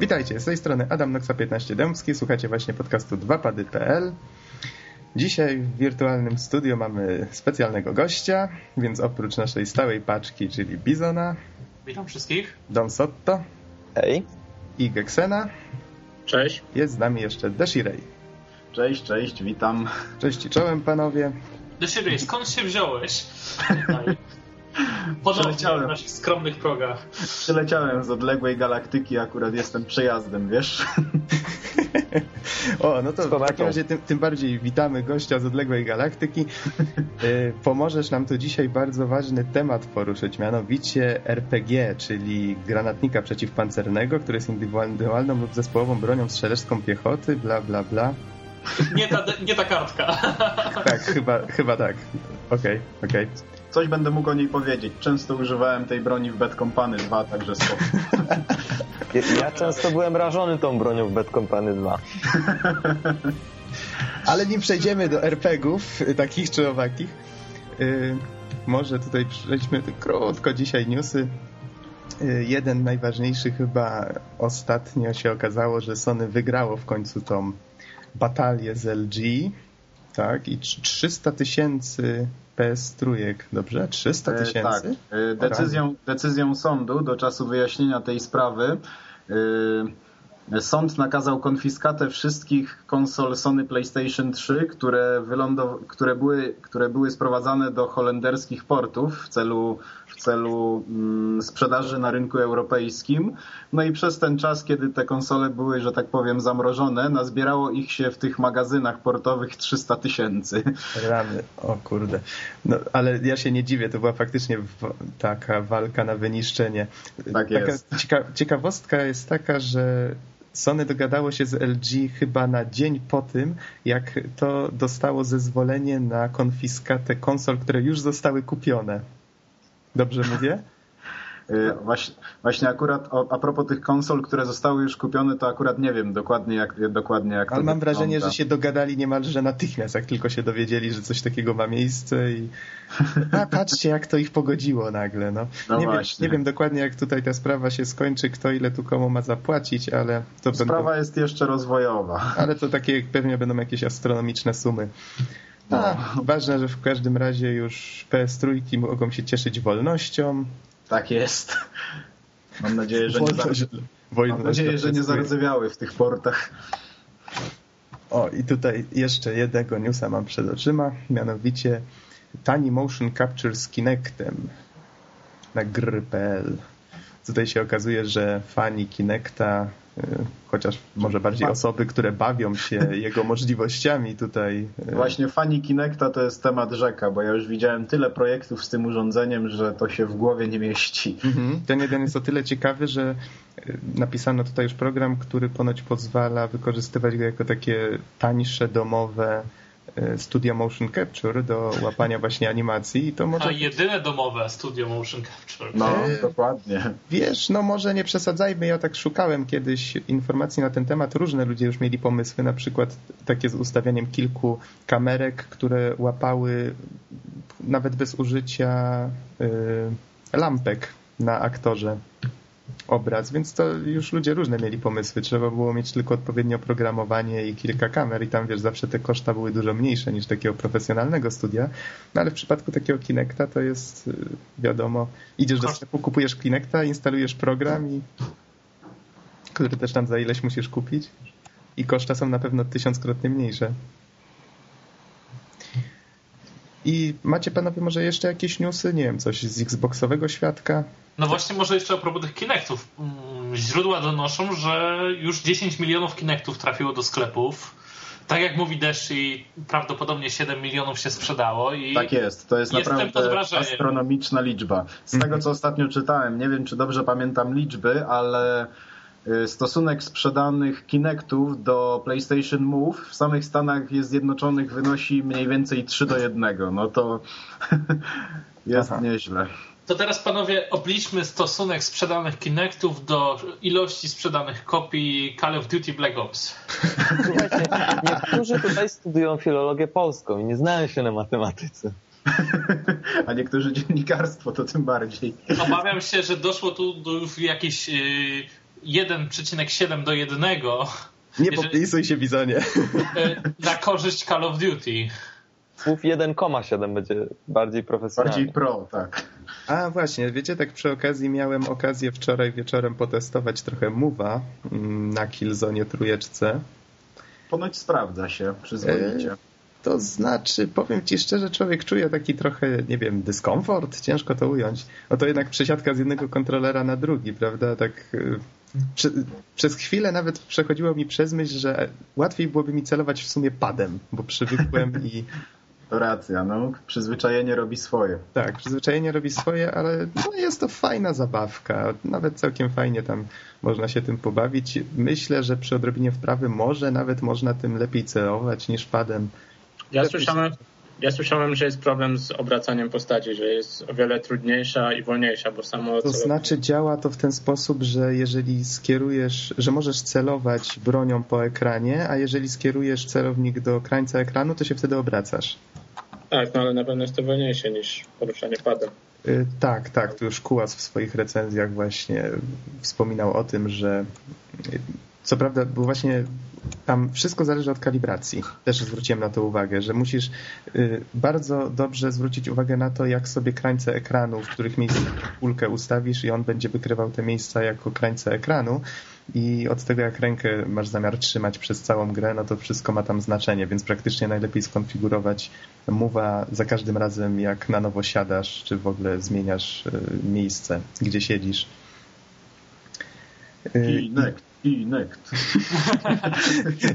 Witajcie, z tej strony Adam Noxa 15 Dębski, słuchacie właśnie podcastu 2pady.pl. Dzisiaj w wirtualnym studiu mamy specjalnego gościa, więc oprócz naszej stałej paczki, czyli Bizona, Witam wszystkich. Don Sotto Hej. i Geksena, Cześć. jest z nami jeszcze Deshirej. Cześć, cześć, witam. Cześć i czołem panowie. Desiree, skąd się wziąłeś? Przeleciałem. w naszych skromnych progach. Przyleciałem z odległej galaktyki, akurat jestem przejazdem, wiesz? O, no to w takim razie tym, tym bardziej witamy gościa z odległej galaktyki. Y, Pomożesz nam tu dzisiaj bardzo ważny temat poruszyć, mianowicie RPG, czyli granatnika przeciwpancernego, który jest indywidualną lub zespołową bronią strzelecką piechoty, bla bla bla. Nie ta, nie ta kartka. Tak, chyba, chyba tak. Okej, okej. Coś będę mógł o niej powiedzieć. Często używałem tej broni w Bad Company 2, także spoko. Ja, ja często byłem rażony tą bronią w Bad Company 2. Ale nim przejdziemy do RPGów, y, takich czy owakich, y, może tutaj przejdźmy krótko dzisiaj newsy. Y, Jeden najważniejszy chyba ostatnio się okazało, że Sony wygrało w końcu tą batalię z LG, tak? I trz- 300 tysięcy PS trójek, dobrze? 300 E, tak. tysięcy? E, Decyzją, decyzją sądu do czasu wyjaśnienia tej sprawy e, sąd nakazał konfiskatę wszystkich konsol Sony PlayStation 3, które, wylądow- które, były, które były sprowadzane do holenderskich portów w celu, celu mm, sprzedaży na rynku europejskim. No i przez ten czas, kiedy te konsole były, że tak powiem, zamrożone, nazbierało ich się w tych magazynach portowych 300 tysięcy. Rany, o kurde. No, ale ja się nie dziwię, to była faktycznie taka walka na wyniszczenie. Tak taka jest. Cieka ciekawostka jest taka, że Sony dogadało się z LG chyba na dzień po tym, jak to dostało zezwolenie na konfiskatę konsol, które już zostały kupione. Dobrze mówię? Y, Właśnie, właśnie akurat a propos tych konsol, które zostały już kupione, to akurat nie wiem dokładnie jak, dokładnie jak Ale mam wrażenie, wygląda. że się dogadali niemalże natychmiast, jak tylko się dowiedzieli, że coś takiego ma miejsce i a patrzcie, jak to ich pogodziło nagle. No. No nie, wiem, nie wiem dokładnie, jak tutaj ta sprawa się skończy, kto ile tu komu ma zapłacić, ale to Sprawa będą, jest jeszcze rozwojowa. ale to takie pewnie będą jakieś astronomiczne sumy. No. A, ważne, że w każdym razie już PS3 mogą się cieszyć wolnością. Tak jest. Mam nadzieję, że nie, Wolność- mam nadzieję, że nie PS3. zardzewiały w tych portach. O, i tutaj jeszcze jednego newsa mam przed oczyma, mianowicie tani motion capture z Kinectem na gry.pl. Tutaj się okazuje, że fani Kinecta, chociaż może bardziej osoby, które bawią się jego możliwościami tutaj. y, Właśnie fani Kinecta to jest temat rzeka, bo ja już widziałem tyle projektów z tym urządzeniem, że to się w głowie nie mieści. Mhm. Ten jeden jest o tyle ciekawy, że y, napisano tutaj już program, który ponoć pozwala wykorzystywać go jako takie tańsze domowe studia motion capture do łapania właśnie animacji i to może A jedyne domowe studio motion capture. No, Eee. dokładnie. Wiesz, no może nie przesadzajmy, ja tak szukałem kiedyś informacji na ten temat. Różne ludzie już mieli pomysły, na przykład takie z ustawianiem kilku kamerek, które łapały nawet bez użycia y, lampek na aktorze obraz, więc to już ludzie różne mieli pomysły. Trzeba było mieć tylko odpowiednie oprogramowanie i kilka kamer i tam, wiesz, zawsze te koszta były dużo mniejsze niż takiego profesjonalnego studia. No ale w przypadku takiego Kinecta to jest, y, wiadomo, idziesz do sklepu, kupujesz Kinecta, instalujesz program i który też tam za ileś musisz kupić i koszta są na pewno tysiąckrotnie mniejsze. I macie panowie może jeszcze jakieś newsy? Nie wiem, coś z Xboxowego świadka? No właśnie, może jeszcze a propos tych Kinectów. Mm, Źródła donoszą, że już 10 milionów Kinectów trafiło do sklepów. Tak jak mówi Deshi, prawdopodobnie 7 milionów się sprzedało i Tak jest, to jest naprawdę astronomiczna liczba. Z tego, co ostatnio czytałem, nie wiem, czy dobrze pamiętam liczby, ale y, stosunek sprzedanych Kinectów do PlayStation Move w samych Stanach jest Zjednoczonych wynosi mniej więcej 3 do 1. No to jest Aha. nieźle. To teraz panowie obliczmy stosunek sprzedanych Kinectów do ilości sprzedanych kopii Call of Duty Black Ops. Słuchajcie, niektórzy tutaj studiują filologię polską i nie znają się na matematyce. A niektórzy dziennikarstwo to tym bardziej. Obawiam się, że doszło tu do już jakichś yy, 1,7 do 1 Nie Jeżeli- popisuj się, Bizonie. y, na korzyść Call of Duty. Słów 1,7 będzie bardziej profesjonalnie. Bardziej pro, tak. A właśnie, wiecie, tak przy okazji miałem okazję wczoraj wieczorem potestować trochę Mowa mm, na Killzone trójeczce. Ponoć sprawdza się przyzwoicie. To znaczy, powiem ci szczerze, człowiek czuje taki trochę, nie wiem, dyskomfort, ciężko to ująć. No to jednak przesiadka z jednego kontrolera na drugi, prawda? Tak y, prze, przez chwilę nawet przechodziło mi przez myśl, że łatwiej byłoby mi celować w sumie padem, bo przywykłem i racja, no. Przyzwyczajenie robi swoje. tak, przyzwyczajenie robi swoje, ale no jest to fajna zabawka. Nawet całkiem fajnie tam można się tym pobawić. Myślę, że przy odrobinie wprawy może nawet można tym lepiej celować niż padem. Ja Lepiej słyszałem, ja słyszałem, że jest problem z obracaniem postaci, że jest o wiele trudniejsza i wolniejsza, bo samo To znaczy działa to w ten sposób, że jeżeli skierujesz, że możesz celować bronią po ekranie, a jeżeli skierujesz celownik do krańca ekranu, to się wtedy obracasz. Tak, no ale na pewno jest to wolniejsze niż poruszanie padem. Y, Tak, tak. Tu już Kułas w swoich recenzjach właśnie wspominał o tym, że co prawda, bo właśnie tam wszystko zależy od kalibracji. Też zwróciłem na to uwagę, że musisz y, bardzo dobrze zwrócić uwagę na to, jak sobie krańce ekranu, w których miejscu kulkę ustawisz i on będzie wykrywał te miejsca jako krańce ekranu i od tego, jak rękę masz zamiar trzymać przez całą grę, no to wszystko ma tam znaczenie, więc praktycznie najlepiej skonfigurować mowa za każdym razem, jak na nowo siadasz, czy w ogóle zmieniasz y, miejsce, gdzie siedzisz. Y, Kinect, I,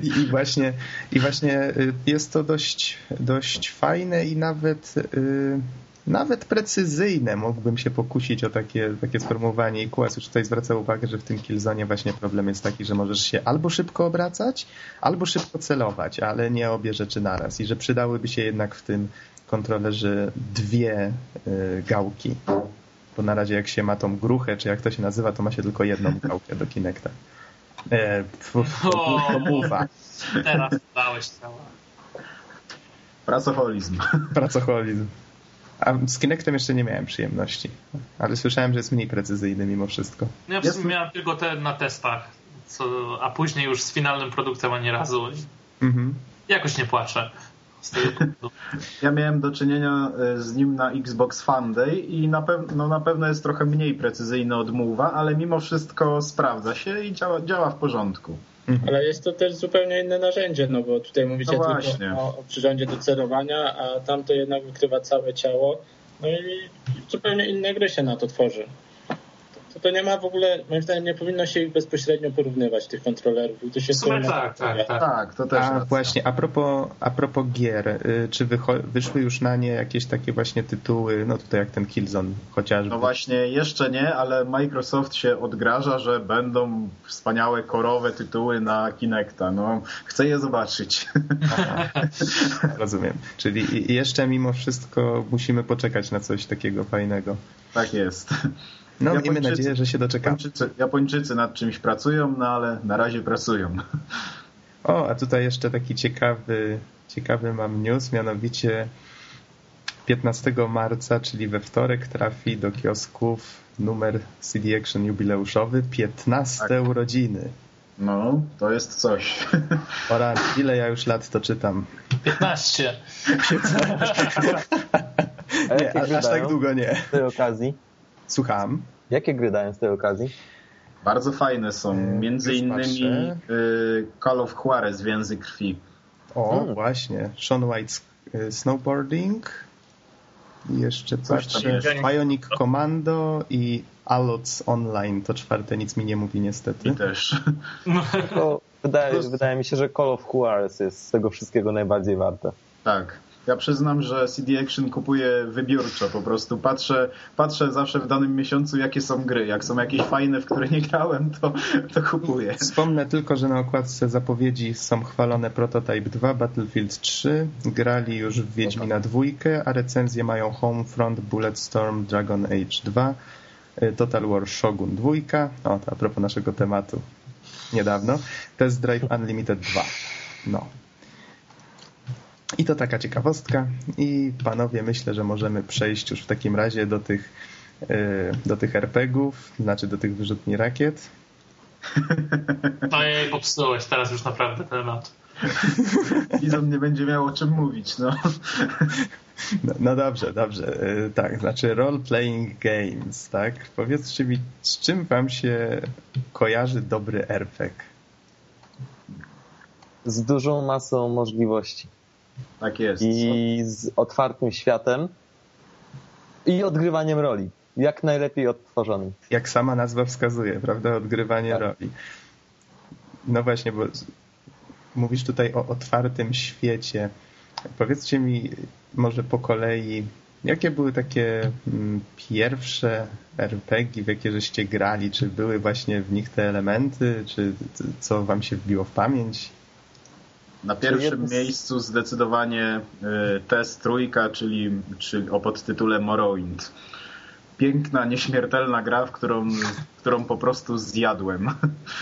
I właśnie, i właśnie y, jest to dość, dość fajne i nawet, y, nawet precyzyjne. Mógłbym się pokusić o takie, takie sformułowanie. I Kuas już tutaj zwraca uwagę, że w tym Killzone właśnie problem jest taki, że możesz się albo szybko obracać, albo szybko celować, ale nie obie rzeczy naraz. I że przydałyby się jednak w tym kontrolerze dwie y, gałki. Bo na razie jak się ma tą gruchę, czy jak to się nazywa, to ma się tylko jedną gałkę do Kinecta. E, mowa. Teraz dałeś cała. Pracoholizm. Pracoholizm. A z Kinectem jeszcze nie miałem przyjemności. Ale słyszałem, że jest mniej precyzyjny mimo wszystko. No ja w sumie miałem tylko te na testach, co, a później już z finalnym produktem ani razu. Mhm. Jakoś nie płaczę. Ja miałem do czynienia e, z nim na Xbox Fan Day i na, pew- no, na pewno jest trochę mniej precyzyjny od Move'a, ale mimo wszystko sprawdza się i działa, działa w porządku. Ale jest to też zupełnie inne narzędzie, no bo tutaj mówicie No tylko o, o przyrządzie do celowania, a tam to jednak wykrywa całe ciało. No i zupełnie inne gry się na to tworzy. To, to nie ma w ogóle, moim zdaniem, nie powinno się ich bezpośrednio porównywać, tych kontrolerów. I to się W sumie tak, tak, tak. Tak, to też A racja. właśnie, a propos, a propos gier, y, czy wycho- wyszły już na nie jakieś takie właśnie tytuły, no tutaj jak ten Killzone chociażby? No właśnie, jeszcze nie, ale Microsoft się odgraża, że będą wspaniałe korowe tytuły na Kinecta. No, chcę je zobaczyć. Rozumiem. Czyli jeszcze mimo wszystko musimy poczekać na coś takiego fajnego. tak jest. No miejmy Japończycy- nadzieję, że się doczekamy. Japończycy, Japończycy nad czymś pracują, no ale na razie pracują. O, a tutaj jeszcze taki ciekawy, ciekawy mam news, mianowicie 15 marca, czyli we wtorek trafi do kiosków numer CD Action jubileuszowy 15 Tak. urodziny. No, to jest coś. Ora, ile ja już lat to czytam? 15. A Nie, jakie aż, tak długo nie. z tej okazji? Słucham. Jakie gry dają z tej okazji? Bardzo fajne są. E, Między już innymi patrzę. y, Call of Juarez, Więzy Krwi. O, Hmm. właśnie. Sean White's y, Snowboarding. I jeszcze Coś jest. Bionic Commando i Alots Online. To czwarte nic mi nie mówi niestety. I też. Wydaje, wydaje mi się, że Call of Juarez jest z tego wszystkiego najbardziej warte. Tak. Ja przyznam, że CD Action kupuję wybiórczo. Po prostu patrzę, patrzę zawsze w danym miesiącu, jakie są gry. Jak są jakieś fajne, w które nie grałem, to, to kupuję. Wspomnę tylko, że na okładce zapowiedzi są chwalone Prototype 2, Battlefield 3, grali już w Wiedźmina 2, a recenzje mają Homefront, Bulletstorm, Dragon Age 2, y, Total War Shogun 2, o a propos naszego tematu niedawno, Test Drive Unlimited 2. No. I to taka ciekawostka i panowie myślę, że możemy przejść już w takim razie do tych, y, do tych RPGów, znaczy do tych wyrzutni rakiet. No jej, popsułeś teraz już naprawdę temat. Bizon nie będzie miał o czym mówić, no. No, no dobrze, dobrze. E, Tak, znaczy role playing games, tak? Powiedzcie mi, z czym wam się kojarzy dobry RPG? Z dużą masą możliwości. Tak jest. I z otwartym światem. I odgrywaniem roli. Jak najlepiej odtworzonym. Jak sama nazwa wskazuje, prawda? Odgrywanie Tak. roli. No właśnie, bo mówisz tutaj o otwartym świecie. Powiedzcie mi może po kolei, jakie były takie mm, pierwsze RPG, w jakie żeście grali? Czy były właśnie w nich te elementy? Czy co wam się wbiło w pamięć? Na pierwszym miejscu zdecydowanie y, test trójka, czyli, czyli o podtytule Morrowind. Piękna, nieśmiertelna gra, w którą, którą po prostu zjadłem.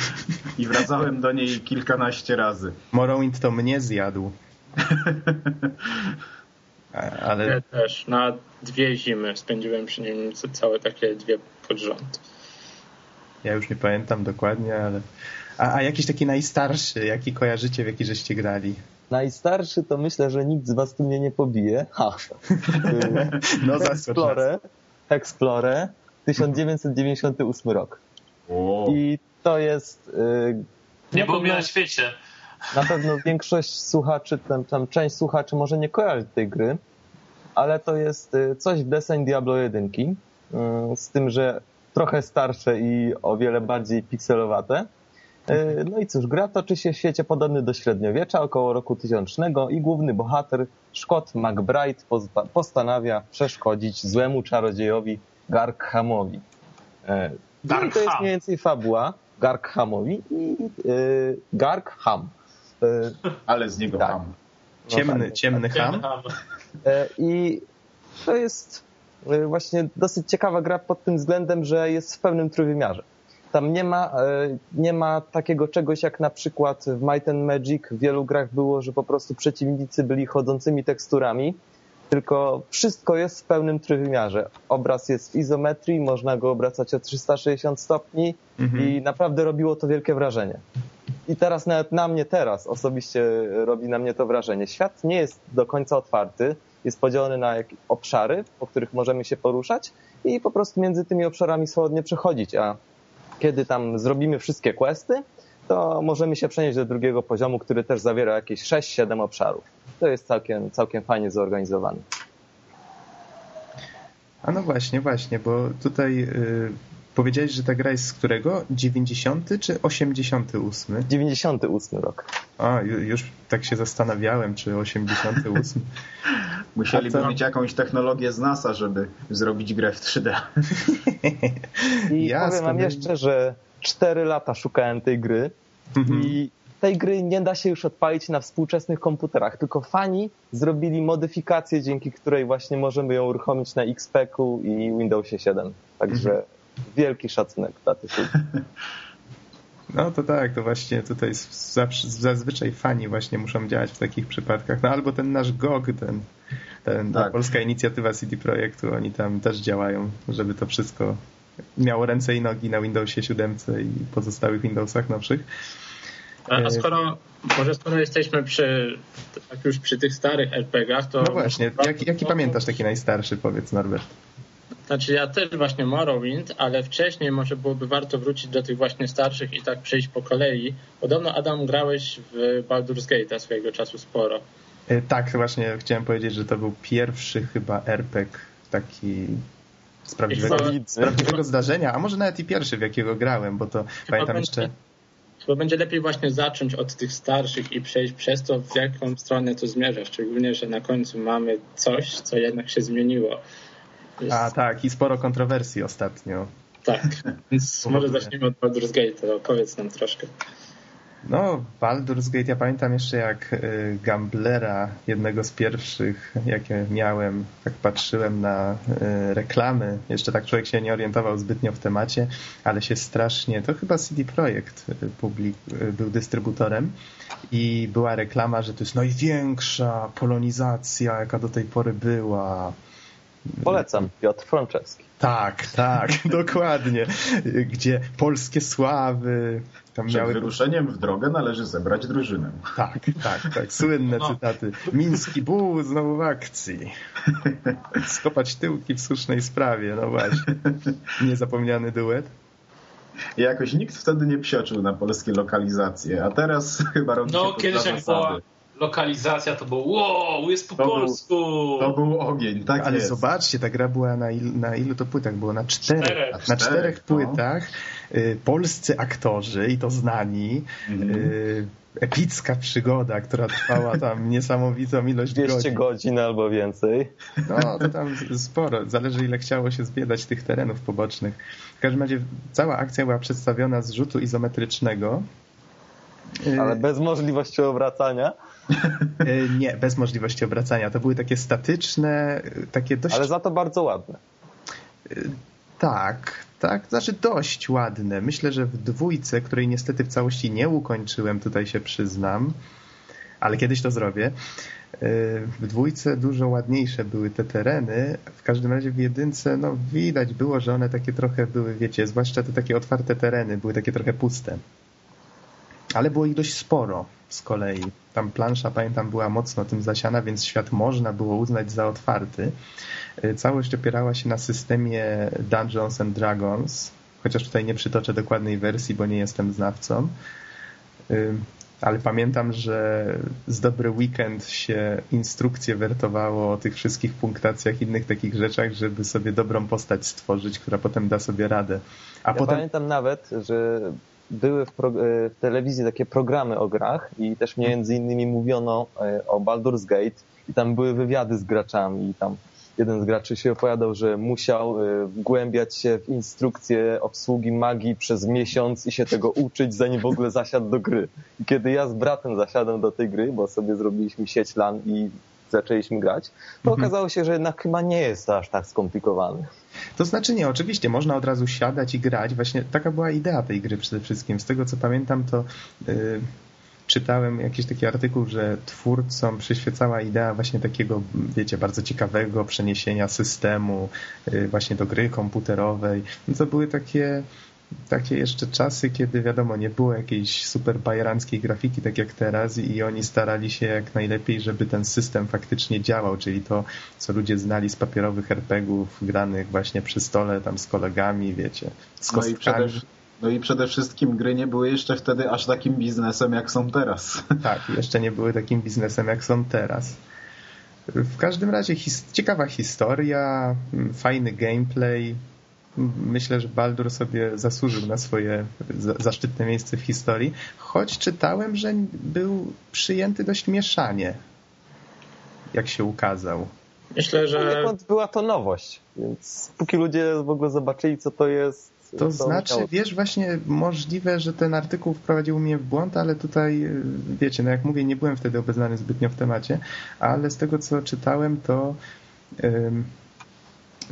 I wracałem do niej kilkanaście razy. Morrowind to mnie zjadł. A- Ja Ale też. Na dwie zimy spędziłem przy nim ca- całe takie dwie pod rząd. Ja już nie pamiętam dokładnie, ale... A, a jakiś taki najstarszy, jaki kojarzycie, w jaki żeście grali? Najstarszy to myślę, że nikt z was tu mnie nie pobije. Ha. No. Explore, Explore 1998 rok. O, I to jest... y, Nie było na świecie. Na pewno większość słuchaczy, tam, tam część słuchaczy może nie kojarzy tej gry, ale to jest y, coś w deseń Diablo 1, y, z tym, że trochę starsze i o wiele bardziej pikselowate. Y, No i cóż, gra toczy się w świecie podobny do średniowiecza, około roku tysiącznego i główny bohater, Scott McBride, postanawia przeszkodzić złemu czarodziejowi Garkhamowi. E, I to jest mniej więcej fabuła Garkhamowi i y, Garkham. Ale z niego tak. ham. no Ciemny, tak. ciemny ham? E, I to jest e, właśnie dosyć ciekawa gra pod tym względem, że jest w pełnym trójwymiarze. Tam nie ma, e, nie ma takiego czegoś jak na przykład w Might and Magic w wielu grach było, że po prostu przeciwnicy byli chodzącymi teksturami, tylko wszystko jest w pełnym trójwymiarze. Obraz jest w izometrii, można go obracać o 360 stopni Mhm. i naprawdę robiło to wielkie wrażenie. I teraz nawet na mnie teraz osobiście robi na mnie to wrażenie. Świat nie jest do końca otwarty, jest podzielony na obszary, po których możemy się poruszać i po prostu między tymi obszarami swobodnie przechodzić, a kiedy tam zrobimy wszystkie questy, to możemy się przenieść do drugiego poziomu, który też zawiera jakieś 6-7 obszarów. To jest całkiem, całkiem fajnie zorganizowany. A no właśnie, właśnie, bo tutaj y, powiedziałeś, że ta gra jest z którego? 90 czy 88? 98 rok. A, ju- już tak się zastanawiałem, czy 88. Musieliby mieć jakąś technologię z NASA, żeby zrobić grę w 3D. I Ja powiem wam jeszcze, że 4 lata szukałem tej gry Mhm. i tej gry nie da się już odpalić na współczesnych komputerach, tylko fani zrobili modyfikację, dzięki której właśnie możemy ją uruchomić na XP-ku i Windowsie 7. Także Mhm. Wielki szacunek dla tych ludzi. No to tak, to właśnie tutaj zazwyczaj fani właśnie muszą działać w takich przypadkach. No albo ten nasz GOG, ten, ten ta Tak. polska inicjatywa CD Projektu, oni tam też działają, żeby to wszystko miało ręce i nogi na Windowsie 7 i pozostałych Windowsach nowszych. A, a skoro, może skoro jesteśmy przy, tak już przy tych starych RPG-ach, to... No właśnie, jaki, jaki pamiętasz taki najstarszy, powiedz Norbert? Znaczy ja też właśnie Morrowind, ale wcześniej może byłoby warto wrócić do tych właśnie starszych i tak przejść po kolei. Podobno Adam grałeś w Baldur's Gate'a swojego czasu sporo. E, Tak, właśnie chciałem powiedzieć, że to był pierwszy chyba RPG taki z prawdziwego, z prawdziwego zdarzenia, a może nawet i pierwszy, w jakiego grałem, bo to pamiętam będzie- jeszcze... Chyba będzie lepiej właśnie zacząć od tych starszych i przejść przez to, w jaką stronę to zmierza. Szczególnie, że na końcu mamy coś, co jednak się zmieniło. Jest, A tak, i sporo kontrowersji ostatnio. tak, więc może zacznijmy od Baldur's Gate'a. Opowiedz nam troszkę. No, Baldur's Gate, ja pamiętam jeszcze jak y, Gamblera, jednego z pierwszych, jakie miałem, tak patrzyłem na y, reklamy, jeszcze tak człowiek się nie orientował zbytnio w temacie, ale się strasznie, to chyba CD Projekt publik, y, był dystrybutorem i była reklama, że to jest największa polonizacja, jaka do tej pory była. Polecam, Piotr Franceski. Tak, tak, dokładnie. Gdzie polskie sławy. Tam Przed miały... wyruszeniem w drogę należy zebrać drużynę. Tak, tak, tak. Słynne no. cytaty. Miński buł znowu w akcji. Skopać tyłki w słusznej sprawie, no właśnie. Niezapomniany duet. I jakoś nikt wtedy nie psioczył na polskie lokalizacje, a teraz chyba robi no, się kiedyś jak była lokalizacja, to było wow, jest po to polsku. Był, to był ogień, tak Ale jest. zobaczcie, ta gra była na, il, na ilu to płytach? Było na czterech. czterech. Na czterech no. płytach. Y, polscy aktorzy i to znani. Mhm. Y, epicka przygoda, która trwała tam niesamowitą ilość 200 godzin. godzin albo więcej. No, to tam sporo. Zależy ile chciało się zbiedać tych terenów pobocznych. W każdym razie cała akcja była przedstawiona z rzutu izometrycznego. Ale bez możliwości obracania? E, nie, bez możliwości obracania. To były takie statyczne, takie dość... Ale za to bardzo ładne. E, tak, tak, znaczy dość ładne. Myślę, że w dwójce, której niestety w całości nie ukończyłem, tutaj się przyznam, ale kiedyś to zrobię. W dwójce dużo ładniejsze były te tereny. W każdym razie w jedynce, no widać było, że one takie trochę były, wiecie, zwłaszcza te takie otwarte tereny, były takie trochę puste. Ale było ich dość sporo z kolei. Tam plansza, pamiętam, była mocno tym zasiana, więc świat można było uznać za otwarty. Y, całość opierała się na systemie Dungeons and Dragons, chociaż tutaj nie przytoczę dokładnej wersji, bo nie jestem znawcą. Y, ale pamiętam, że z dobry weekend się instrukcje wertowało o tych wszystkich punktacjach, innych takich rzeczach, żeby sobie dobrą postać stworzyć, która potem da sobie radę. A ja potem... pamiętam nawet, że były w, pro, e, w, telewizji takie programy o grach i też między innymi mówiono e, o Baldur's Gate i tam były wywiady z graczami i tam jeden z graczy się opowiadał, że musiał e, wgłębiać się w instrukcje obsługi magii przez miesiąc i się tego uczyć, zanim w ogóle zasiadł do gry. I kiedy ja z bratem zasiadłem do tej gry, bo sobie zrobiliśmy sieć LAN i zaczęliśmy grać, to mhm. okazało się, że jednak chyba nie jest aż tak skomplikowany. To znaczy nie, oczywiście można od razu siadać i grać. Właśnie taka była idea tej gry przede wszystkim. Z tego co pamiętam, to yy, czytałem jakiś taki artykuł, że twórcom przyświecała idea właśnie takiego, wiecie, bardzo ciekawego przeniesienia systemu yy, właśnie do gry komputerowej. No to były takie takie jeszcze czasy, kiedy wiadomo, nie było jakiejś super bajeranckiej grafiki, tak jak teraz i oni starali się jak najlepiej, żeby ten system faktycznie działał, czyli to, co ludzie znali z papierowych RPGów granych właśnie przy stole tam z kolegami, wiecie, z no i, przede, no i przede wszystkim gry nie były jeszcze wtedy aż takim biznesem, jak są teraz. Tak, jeszcze nie były takim biznesem, jak są teraz. W każdym razie his ciekawa historia, fajny gameplay, myślę, że Baldur sobie zasłużył na swoje zaszczytne miejsce w historii, choć czytałem, że był przyjęty dość mieszanie, jak się ukazał. Myślę, że... była to nowość, więc póki ludzie w ogóle zobaczyli, co to jest, to, to znaczy, wiesz, właśnie możliwe, że ten artykuł wprowadził mnie w błąd, ale tutaj, wiecie, no jak mówię, nie byłem wtedy obeznany zbytnio w temacie, ale z tego, co czytałem, to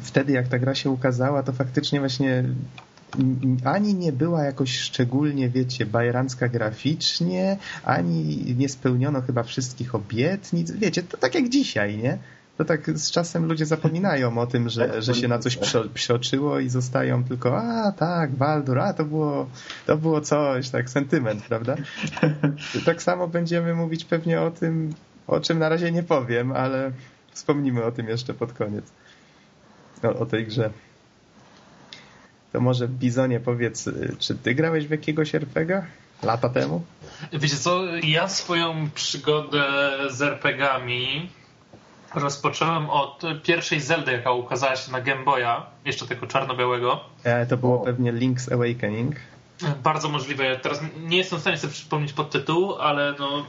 wtedy jak ta gra się ukazała, to faktycznie właśnie ani nie była jakoś szczególnie, wiecie, bajerancka graficznie, ani nie spełniono chyba wszystkich obietnic. Wiecie, to tak jak dzisiaj, nie? To tak z czasem ludzie zapominają o tym, że, że się na coś przeoczyło i zostają tylko, a tak, Baldur, a to było, to było coś, tak, sentyment, prawda? Tak samo będziemy mówić pewnie o tym, o czym na razie nie powiem, ale wspomnimy o tym jeszcze pod koniec o, o tej grze. To może Bizonie powiedz, y, czy ty grałeś w jakiegoś RPGa lata temu? Wiecie co, ja swoją przygodę z RPGami rozpocząłem od pierwszej Zeldy, jaka ukazała się na Game Boya, jeszcze tego czarno-białego. E, to było pewnie Link's Awakening. Bardzo możliwe. Teraz nie jestem w stanie sobie przypomnieć podtytułu, ale no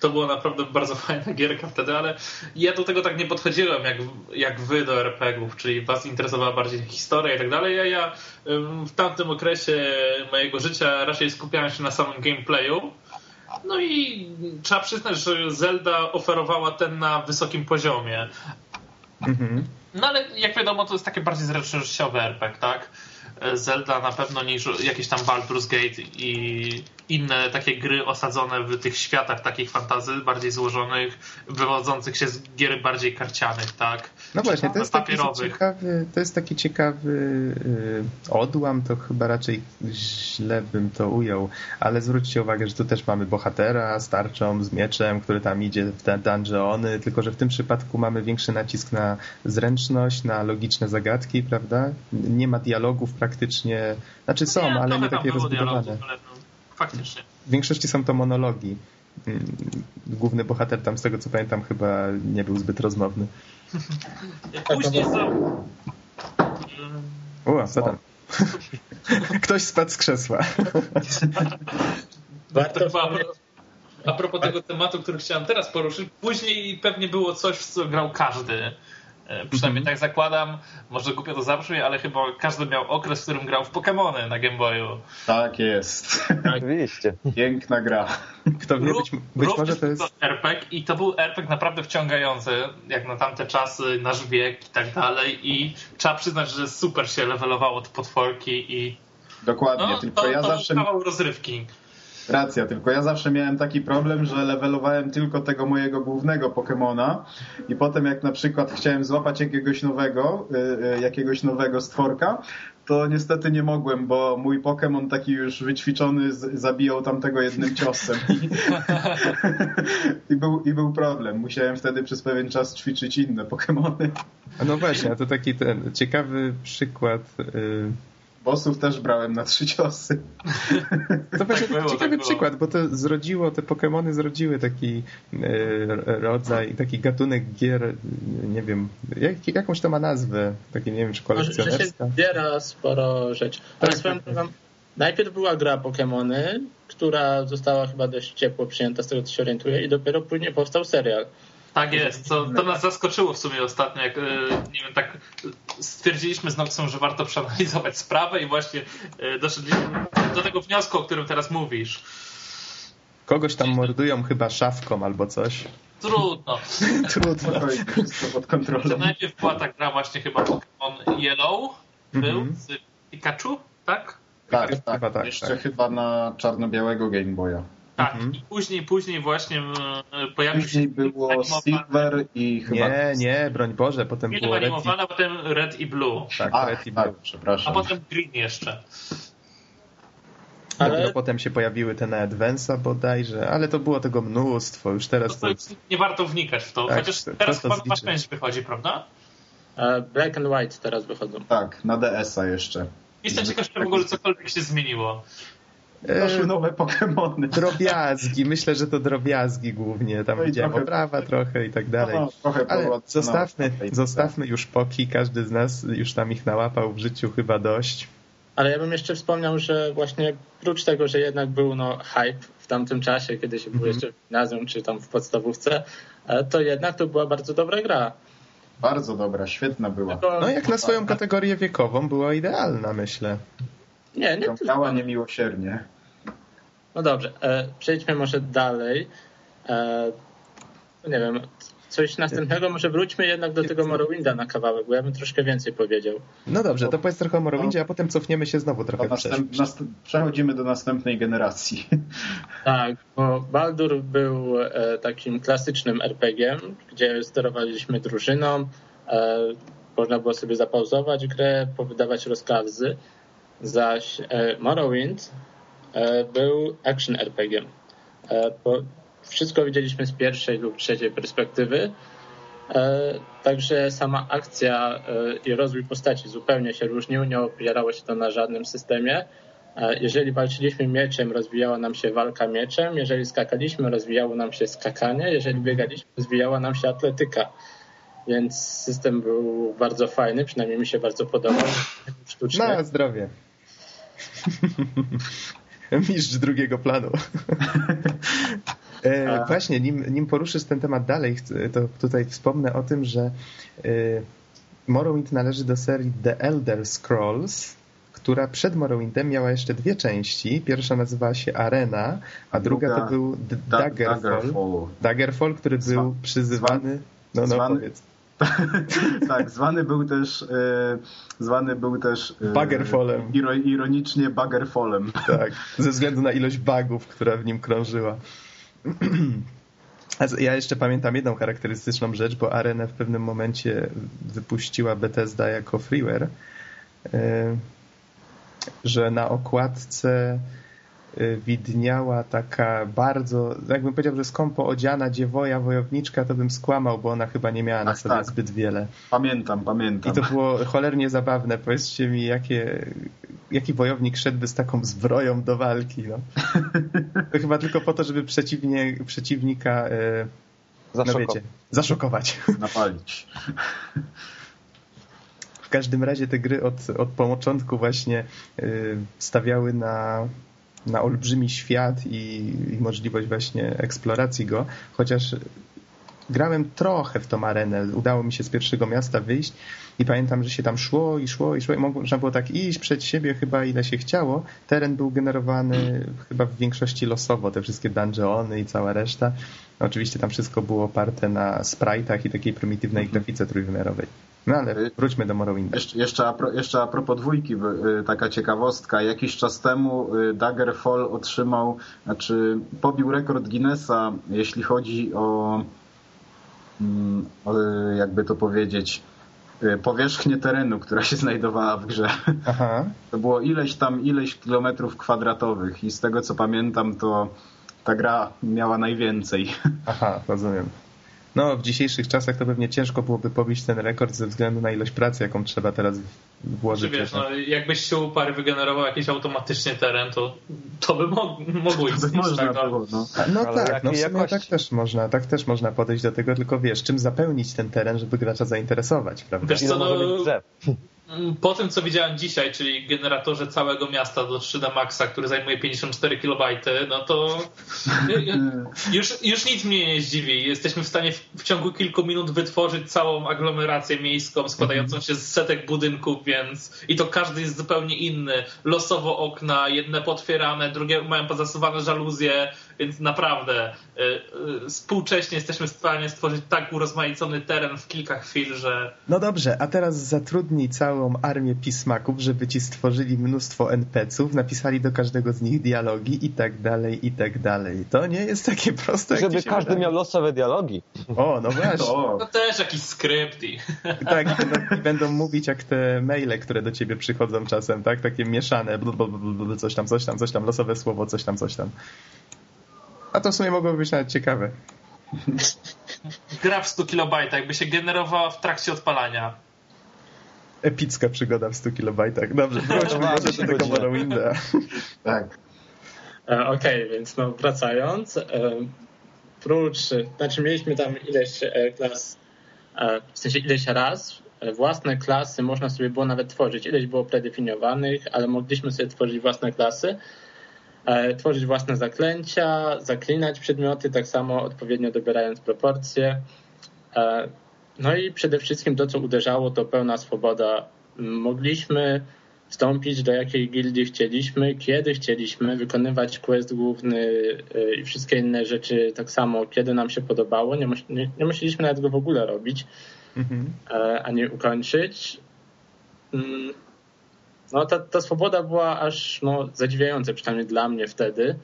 to była naprawdę bardzo fajna gierka wtedy, ale ja do tego tak nie podchodziłem jak, jak wy do RPGów, czyli was interesowała bardziej historia i tak dalej. Ja, ja w tamtym okresie mojego życia raczej skupiałem się na samym gameplayu. No i trzeba przyznać, że Zelda oferowała ten na wysokim poziomie. Mhm. No ale jak wiadomo, to jest takie bardziej zręcznościowe RPG, tak? Zelda na pewno niż jakieś tam Baldur's Gate i inne takie gry osadzone w tych światach takich fantazy bardziej złożonych, wywodzących się z gier bardziej karcianych, tak? No właśnie, to jest, taki ciekawy, to jest taki ciekawy yy, odłam, to chyba raczej źle bym to ujął, ale zwróćcie uwagę, że tu też mamy bohatera z tarczą, z mieczem, który tam idzie w te dungeony, tylko że w tym przypadku mamy większy nacisk na zręczność, na logiczne zagadki, prawda? Nie ma dialogów praktycznie, znaczy są, nie, ale nie takie rozbudowane. Dialogów, ale no faktycznie. W większości są to monologi. Mm, główny bohater tam, z tego co pamiętam, chyba nie był zbyt rozmowny. Później są... O, co tam? Ktoś spadł z krzesła. Warto a propos tego tematu, który chciałem teraz poruszyć, później pewnie było coś, w co grał każdy przynajmniej mm -hmm. tak zakładam. Może głupio to zabrzmi, ale chyba każdy miał okres, w którym grał w Pokémony na Game Boyu. Tak jest. Oczywiście. Piękna gra. Kto wie, być, być może to jest... To RPG i to był RPG naprawdę wciągający, jak na tamte czasy, nasz wiek i tak dalej i trzeba przyznać, że super się levelowało te potworki i Dokładnie, no, tylko to, ja to zawsze... rozrywki. Racja, tylko ja zawsze miałem taki problem, że levelowałem tylko tego mojego głównego Pokemona i potem jak na przykład chciałem złapać jakiegoś nowego, y, y, jakiegoś nowego stworka, to niestety nie mogłem, bo mój Pokémon taki już wyćwiczony zabijał tamtego jednym ciosem. I, I, był, I był problem. Musiałem wtedy przez pewien czas ćwiczyć inne Pokémony. No właśnie, a to taki ten ciekawy przykład... Yy bossów też brałem na trzy ciosy. To właśnie tak ciekawy tak przykład, bo to zrodziło, te Pokémony zrodziły taki e, rodzaj, taki gatunek gier, nie wiem, jak, jakąś to ma nazwę, takie nie wiem, czy kolekcjonerska. Że się zbiera sporo rzeczy. Ale tak, swoją tak. najpierw była gra Pokémony, która została chyba dość ciepło przyjęta, z tego co się orientuję, i dopiero później powstał serial. Tak jest, to, to nas zaskoczyło w sumie ostatnio, jak e, nie wiem, tak stwierdziliśmy z Noxem, że warto przeanalizować sprawę i właśnie e, doszliśmy do tego wniosku, o którym teraz mówisz. Kogoś tam mordują chyba szafką albo coś. Trudno. Trudno. Pod kontrolą. Najpierw była ta gra właśnie chyba Pokémon Yellow, był mm -hmm. z Pikachu, tak? Tak, tak. Chyba tak Jeszcze tak. chyba na czarno-białego Game Boya. Tak, mhm. i później, później właśnie e, pojawił później się... było Silver i chyba... Nie, nie, broń Boże, potem Film było Red i... potem Red i Blue. Tak, a, Red i tak, Blue. przepraszam. A potem Green jeszcze. Ale... potem się pojawiły te na Advance'a bodajże, ale to było tego mnóstwo, już teraz to, to... Nie warto wnikać w to, tak, chociaż teraz chyba nowa część wychodzi, prawda? E, Black and White teraz wychodzą. Tak, na DS-a jeszcze. Jestem ciekaw, czy w ogóle cokolwiek się zmieniło. Poszły nowe Pokémony. Drobiazgi, myślę, że to drobiazgi głównie. Tam no widziałem trochę... oprawa trochę i tak dalej. No, trochę Ale zostawmy, zostawmy już poki, każdy z nas już tam ich nałapał w życiu chyba dość. Ale ja bym jeszcze wspomniał, że właśnie prócz tego, że jednak był no, hype w tamtym czasie, kiedy się było mm -hmm. jeszcze w gimnazjum czy tam w podstawówce, e, to jednak to była bardzo dobra gra. Bardzo dobra, świetna była. No jak na swoją kategorię wiekową była idealna, myślę. Nie, nie. Ciągnęła niemiłosiernie. No dobrze, e, przejdźmy może dalej. E, nie wiem, coś następnego, może wróćmy jednak do tego Morrowinda na kawałek, bo ja bym troszkę więcej powiedział. No dobrze, to powiedz trochę o Morrowindzie, a potem cofniemy się znowu trochę następ, Przechodzimy do następnej generacji. Tak, bo Baldur był e, takim klasycznym RPG, gdzie sterowaliśmy drużyną, e, można było sobie zapauzować grę, powydawać rozkazy, zaś e, Morrowind był action RPG. E, wszystko widzieliśmy z pierwszej lub trzeciej perspektywy, e, także sama akcja i rozwój postaci zupełnie się różnił, nie opierało się to na żadnym systemie. Jeżeli walczyliśmy mieczem, rozwijała nam się walka mieczem, jeżeli skakaliśmy, rozwijało nam się skakanie, jeżeli biegaliśmy, rozwijała nam się atletyka. Więc system był bardzo fajny, przynajmniej mi się bardzo podobał. Na zdrowie. mistrz drugiego planu. E, właśnie, nim, nim poruszysz ten temat dalej, to tutaj wspomnę o tym, że e, Morrowind należy do serii The Elder Scrolls, która przed Morrowindem miała jeszcze dwie części. Pierwsza nazywała się Arena, a druga, druga to był Daggerfall. Daggerfall. Daggerfall, który był przyzywany... No, no, powiedz. tak, zwany był też e, zwany był też e, Baggerfallem. iro, ironicznie Baggerfallem. Tak, ze względu na ilość bugów, która w nim krążyła. Ja jeszcze pamiętam jedną charakterystyczną rzecz, bo Arenę w pewnym momencie wypuściła Bethesda jako freeware, e, że na okładce widniała taka bardzo, jakbym powiedział, że skąpo odziana dziewoja wojowniczka, to bym skłamał, bo ona chyba nie miała na Ach, sobie tak. zbyt wiele. Pamiętam, I pamiętam. to było cholernie zabawne. Powiedzcie mi, jakie, jaki wojownik szedłby z taką zbroją do walki. No. To chyba tylko po to, żeby przeciwnie, przeciwnika e, no wiecie, zaszokować. Napalić. W każdym razie te gry od, od początku właśnie y, stawiały na, na olbrzymi świat i, i możliwość właśnie eksploracji go, chociaż grałem trochę w tą arenę. Udało mi się z pierwszego miasta wyjść i pamiętam, że się tam szło i szło i szło i można było tak iść przed siebie chyba ile się chciało. Teren był generowany chyba w większości losowo, te wszystkie dungeony i cała reszta. Oczywiście tam wszystko było oparte na sprite'ach i takiej prymitywnej grafice trójwymiarowej. No ale wróćmy do Morrowinda. Jeszcze, jeszcze, a, pro, jeszcze a propos dwójki, y, taka ciekawostka. Jakiś czas temu y, Daggerfall otrzymał, znaczy pobił rekord Guinnessa, jeśli chodzi o, mm, o jakby to powiedzieć, y, powierzchnię terenu, która się znajdowała w grze. Aha. To było ileś tam, ileś kilometrów kwadratowych i z tego co pamiętam, to ta gra miała najwięcej. Aha, rozumiem. No, w dzisiejszych czasach to pewnie ciężko byłoby pobić ten rekord ze względu na ilość pracy, jaką trzeba teraz Czy włożyć. wiesz, no, jakbyś się uparł wygenerował jakiś automatycznie teren, to, to by mo- mogło To by istnieć. można tak, no. było, no. No Ale tak, no w sumie tak też można, tak też można podejść do tego, tylko wiesz, czym zapełnić ten teren, żeby gracza zainteresować, prawda? Wiesz co, no, Po tym, co widziałem dzisiaj, czyli generatorze całego miasta do 3D Maxa, który zajmuje 54 KB, no to już, już nic mnie nie zdziwi. Jesteśmy w stanie w, w ciągu kilku minut wytworzyć całą aglomerację miejską składającą się z setek budynków, więc i to każdy jest zupełnie inny. Losowo okna, jedne potwierane, drugie mają pozasuwane żaluzje, więc naprawdę y, y, współcześnie jesteśmy w stanie stworzyć tak urozmaicony teren w kilka chwil, że No dobrze, a teraz zatrudnij całą armię pismaków, żeby ci stworzyli mnóstwo NPC-ów, napisali do każdego z nich dialogi i tak dalej, i tak dalej. To nie jest takie proste, jak Żeby każdy wydaje. miał losowe dialogi. O, no właśnie. To też jakiś skrypt i... Tak, i będą, i będą mówić jak te maile, które do ciebie przychodzą czasem, tak? Takie mieszane, bl, bl, bl, bl, coś tam, coś tam, coś tam, losowe słowo, coś tam, coś tam. A to w sumie mogłoby być nawet ciekawe. gra w 100 kilobajtach, jakby się generowała w trakcie odpalania. Epicka przygoda w 100 kilobajtach. Dobrze, wróćmy Mamy może do tego. Morrowinda. tak. E, Okej, więc no wracając, e, prócz, znaczy mieliśmy tam ileś e, klas, w sensie ileś raz, własne klasy można sobie było nawet tworzyć, ileś było predefiniowanych, ale mogliśmy sobie tworzyć własne klasy, tworzyć własne zaklęcia, zaklinać przedmioty, tak samo odpowiednio dobierając proporcje. E, No i przede wszystkim to, co uderzało, to pełna swoboda. Mogliśmy wstąpić do jakiej gildii chcieliśmy, kiedy chcieliśmy, wykonywać quest główny y, i wszystkie inne rzeczy tak samo, kiedy nam się podobało. Nie, mus- nie, nie musieliśmy nawet go w ogóle robić, Mhm. e, ani ukończyć. No ta, ta swoboda była aż no, zadziwiająca, przynajmniej dla mnie wtedy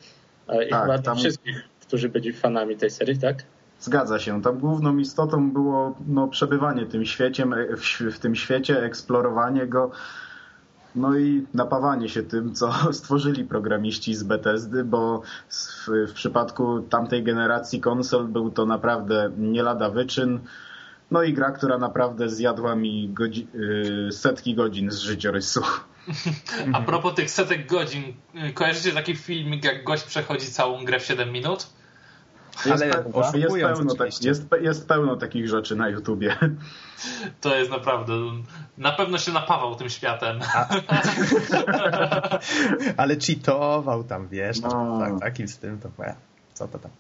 e, i Tak, chyba dla tam- wszystkich, którzy byli fanami tej serii, tak? Zgadza się. Tam główną istotą było no, przebywanie tym świeciem, e, w, w tym świecie, eksplorowanie go, no i napawanie się tym, co stworzyli programiści z Bethesdy, bo w, w przypadku tamtej generacji konsol był to naprawdę nie lada wyczyn. No i gra, która naprawdę zjadła mi godzi- y, setki godzin z życiorysu. A propos tych setek godzin, y, kojarzycie taki filmik, jak gość przechodzi całą grę w 7 minut? Ale jest, pe- jest, pełno, tak, jest, jest pełno takich rzeczy na YouTubie. To jest naprawdę... Na pewno się napawał tym światem. Ale cheatował tam, wiesz, no. No. tak, takim stylu to e, co to tam.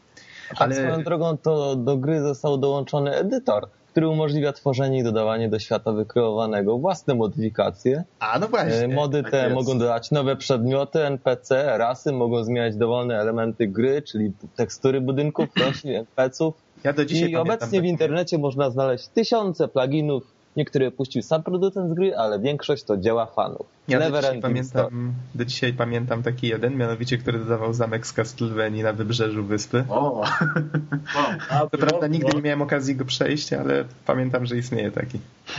Ale Ale swoją drogą to do gry został dołączony edytor, który umożliwia tworzenie i dodawanie do świata wykreowanego własne modyfikacje. a no właśnie. E, Mody tak te jest. mogą dodać nowe przedmioty, NPC, rasy, mogą zmieniać dowolne elementy gry, czyli tekstury budynków, roślin, NPC-ów Ja do dzisiaj I obecnie w internecie można znaleźć tysiące pluginów. Niektóre puścił sam producent z gry, ale większość to dzieła fanów. Ja do dzisiaj, pamiętam, do dzisiaj pamiętam taki jeden, mianowicie, który dodawał zamek z Castlevanii na wybrzeżu wyspy. O, A, Co prawda nigdy nie miałem okazji go przejść, ale pamiętam, że istnieje taki.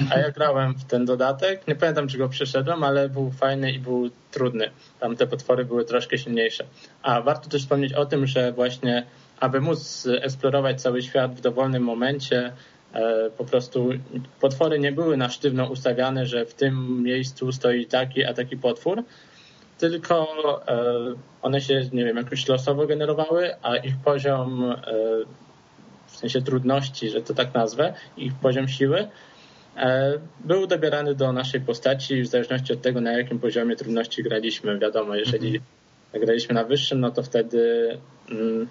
A ja grałem w ten dodatek. Nie pamiętam, czy go przeszedłem, ale był fajny i był trudny. Tam te potwory były troszkę silniejsze. A warto też wspomnieć o tym, że właśnie, aby móc eksplorować cały świat w dowolnym momencie, e, po prostu potwory nie były na sztywno ustawiane, że w tym miejscu stoi taki, a taki potwór, tylko e, one się, nie wiem, jakoś losowo generowały, a ich poziom, e, w sensie trudności, że to tak nazwę, ich poziom siły, e, był dobierany do naszej postaci w zależności od tego, na jakim poziomie trudności graliśmy. Wiadomo, jeżeli graliśmy na wyższym, no to wtedy mm,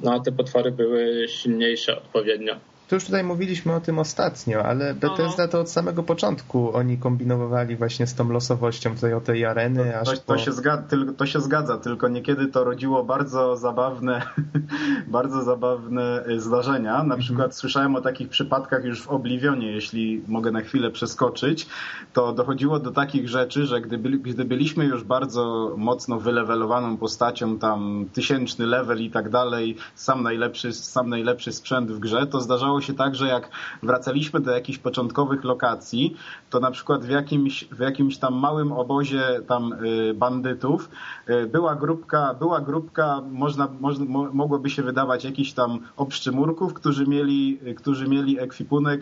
no, te potwory były silniejsze odpowiednio. To już tutaj mówiliśmy o tym ostatnio, ale Bethesda to od samego początku oni kombinowali właśnie z tą losowością tutaj o tej areny, aż to, po... to, się zgadza, tylko, to się zgadza, tylko niekiedy to rodziło bardzo zabawne, bardzo zabawne y, zdarzenia. Na Mhm. przykład słyszałem o takich przypadkach już w Oblivionie, jeśli mogę na chwilę przeskoczyć, to dochodziło do takich rzeczy, że gdy, byli, gdy byliśmy już bardzo mocno wylewelowaną postacią, tam tysięczny level i tak dalej, sam najlepszy, sam najlepszy sprzęt w grze, to zdarzało się tak, że jak wracaliśmy do jakichś początkowych lokacji, to na przykład w jakimś, w jakimś tam małym obozie tam y, bandytów y, była grupka, była grupka można, można, mo, mogłoby się wydawać jakichś tam obszczymurków, którzy mieli, y, którzy mieli ekwipunek,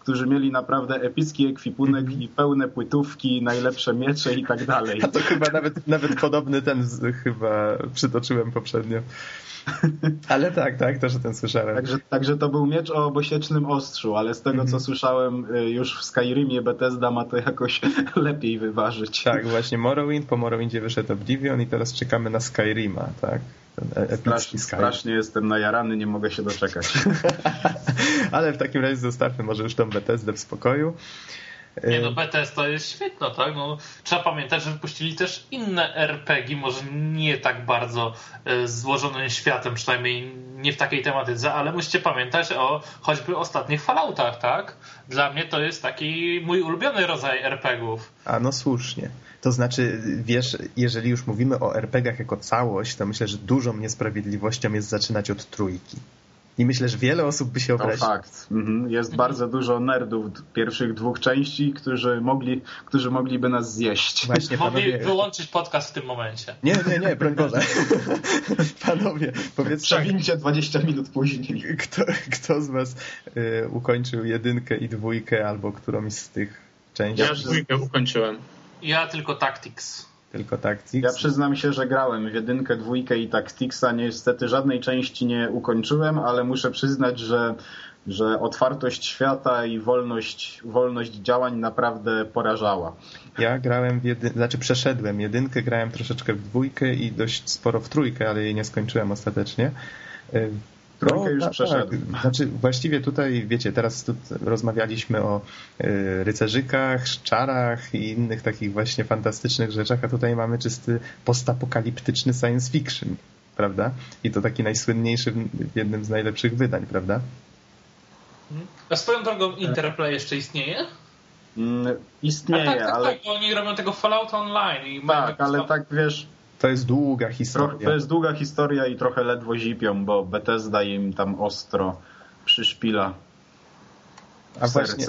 którzy mieli naprawdę epicki ekwipunek i pełne płytówki, najlepsze miecze i tak dalej. A to chyba nawet, nawet podobny ten z, chyba przytoczyłem poprzednio. Ale tak, tak, też o tym słyszałem. Także, także to był miecz o obosiecznym ostrzu, ale z tego co Mhm. słyszałem y, już w Skyrimie Bethesda ma to jakoś lepiej wyważyć. Tak, właśnie Morrowind, po Morrowindzie wyszedł Oblivion i teraz czekamy na Skyrima, tak? E- Strasznie, strasznie jestem najarany, nie mogę się doczekać. Ale w takim razie zostawmy może już tą Bethesdę w spokoju. Nie E, no, BTS to jest świetne, tak? No, trzeba pamiętać, że wypuścili też inne RPG, może nie tak bardzo e, złożonym światem, przynajmniej nie w takiej tematyce, ale musicie pamiętać o choćby ostatnich Falloutach, tak? Dla mnie to jest taki mój ulubiony rodzaj RPGów. A no słusznie. To znaczy, wiesz, jeżeli już mówimy o RPG-ach jako całość, to myślę, że dużą niesprawiedliwością jest zaczynać od trójki. I myślę, że wiele osób by się To obraziło. fakt. Mhm. Jest bardzo dużo nerdów pierwszych dwóch części, którzy, mogli, którzy mogliby nas zjeść. Właśnie, Mogli panowie... wyłączyć podcast w tym momencie. Nie, nie, nie, broń Boże. Panowie, powiedzcie, Przewincie 20 minut później. kto, kto z was y, ukończył jedynkę i dwójkę, albo którąś z tych części? Ja dwójkę ukończyłem. Ja tylko Tactics. Tylko Tactics? Ja przyznam się, że grałem w jedynkę, dwójkę i Tacticsa. Niestety żadnej części nie ukończyłem, ale muszę przyznać, że, że otwartość świata i wolność, wolność działań naprawdę porażała. Ja grałem w jedynkę, znaczy przeszedłem jedynkę, grałem troszeczkę w dwójkę i dość sporo w trójkę, ale jej nie skończyłem ostatecznie. Trójkę już tak, przeszedłem. Tak. Znaczy właściwie tutaj, wiecie, teraz tu rozmawialiśmy o y, rycerzykach, czarach i innych takich właśnie fantastycznych rzeczach, a tutaj mamy czysty postapokaliptyczny science fiction, prawda? I to taki najsłynniejszy w jednym z najlepszych wydań, prawda? A swoją drogą Interplay jeszcze istnieje? Mm, A Istnieje, tak, tak, ale tak, bo oni robią tego Fallout Online. I tak, ale tak wiesz, To jest długa historia. to jest długa historia i trochę ledwo zipią, bo Bethesda im tam ostro przyszpila A właśnie,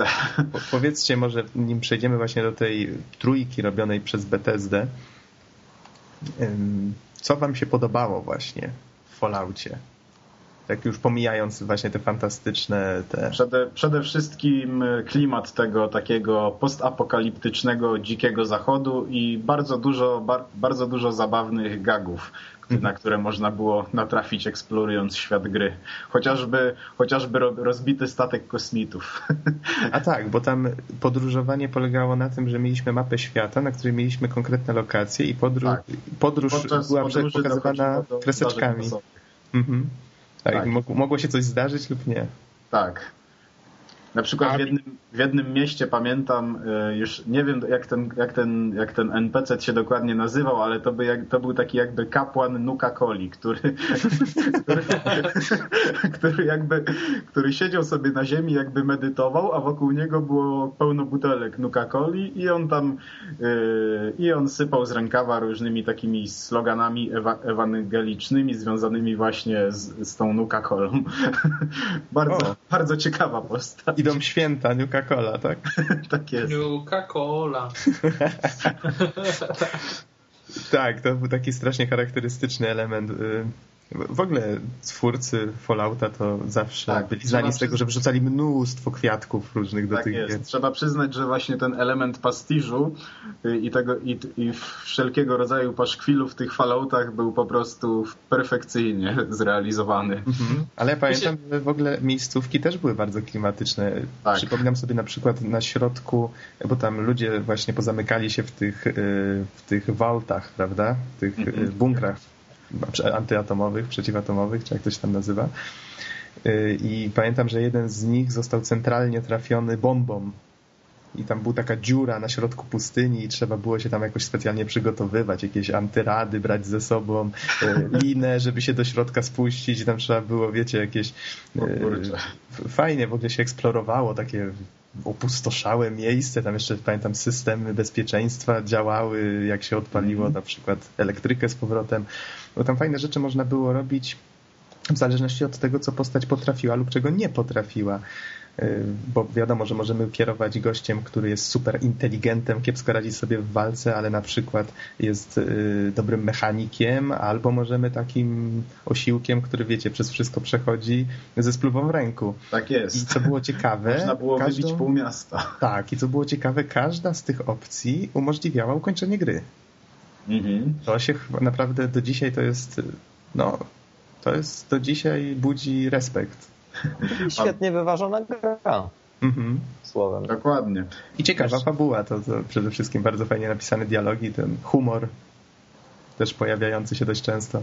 po- powiedzcie może, nim przejdziemy właśnie do tej trójki robionej przez Bethesdę, co wam się podobało właśnie w Falloutie? Tak już pomijając właśnie te fantastyczne te... Przede, przede wszystkim klimat tego takiego postapokaliptycznego dzikiego zachodu i bardzo dużo, bar, bardzo dużo zabawnych gagów, na które można było natrafić eksplorując świat gry. Chociażby, chociażby ro- rozbity statek kosmitów. A tak, bo tam podróżowanie polegało na tym, że mieliśmy mapę świata, na której mieliśmy konkretne lokacje i podróż, Tak. podróż Podczas była pokazywana do kreseczkami. Mhm. Tak, Tak. mog- mogło się coś zdarzyć lub nie. Tak. Na przykład w jednym, w jednym mieście pamiętam, e, już nie wiem jak ten, jak ten, jak ten NPC się dokładnie nazywał, ale to, by jak, to był taki jakby kapłan Nuka Coli, który, który, który jakby, który siedział sobie na ziemi, jakby medytował, a wokół niego było pełno butelek Nuka Coli i on tam yy, i on sypał z rękawa różnymi takimi sloganami ewa, ewangelicznymi związanymi właśnie z, z tą Nuka Colą. bardzo, bardzo ciekawa postać. Idą święta Nuka Cola, tak? tak jest. Nuka Cola. tak, to był taki strasznie charakterystyczny element y, w ogóle twórcy Fallouta to zawsze tak, byli znani z tego, że wrzucali mnóstwo kwiatków różnych do tak tych jest. gier. Trzeba przyznać, że właśnie ten element pastiżu y, i tego i, i wszelkiego rodzaju paszkwilów w tych Falloutach był po prostu perfekcyjnie zrealizowany. Mhm. Ale ja pamiętam, że w ogóle miejscówki też były bardzo klimatyczne. Tak. Przypominam sobie na przykład na środku, bo tam ludzie właśnie pozamykali się w tych, y, w tych vaultach, prawda? W tych y, mhm. bunkrach antyatomowych, przeciwatomowych, czy jak to się tam nazywa. Y, I pamiętam, że jeden z nich został centralnie trafiony bombą. I tam była taka dziura na środku pustyni i trzeba było się tam jakoś specjalnie przygotowywać, jakieś antyrady brać ze sobą, y, linę, żeby się do środka spuścić i tam trzeba było, wiecie, jakieś... Y, fajnie w ogóle się eksplorowało takie opustoszałe miejsce, tam jeszcze pamiętam systemy bezpieczeństwa działały, jak się odpaliło mm -hmm. na przykład elektrykę z powrotem, bo tam fajne rzeczy można było robić w zależności od tego, co postać potrafiła lub czego nie potrafiła. Y, bo wiadomo, że możemy kierować gościem, który jest super inteligentem, kiepsko radzi sobie w walce, ale na przykład jest y, dobrym mechanikiem, albo możemy takim osiłkiem, który wiecie, przez wszystko przechodzi ze spluwą w ręku. Tak jest. I co było ciekawe... Można było każdą... wybić pół miasta. Tak, i co było ciekawe, każda z tych opcji umożliwiała ukończenie gry. Mhm. To się naprawdę do dzisiaj to jest no, to jest do dzisiaj budzi respekt Świetnie wyważona gra. Mhm. Słowem. Dokładnie. I ciekawa fabuła, to, to przede wszystkim bardzo fajnie napisane dialogi, ten humor też pojawiający się dość często.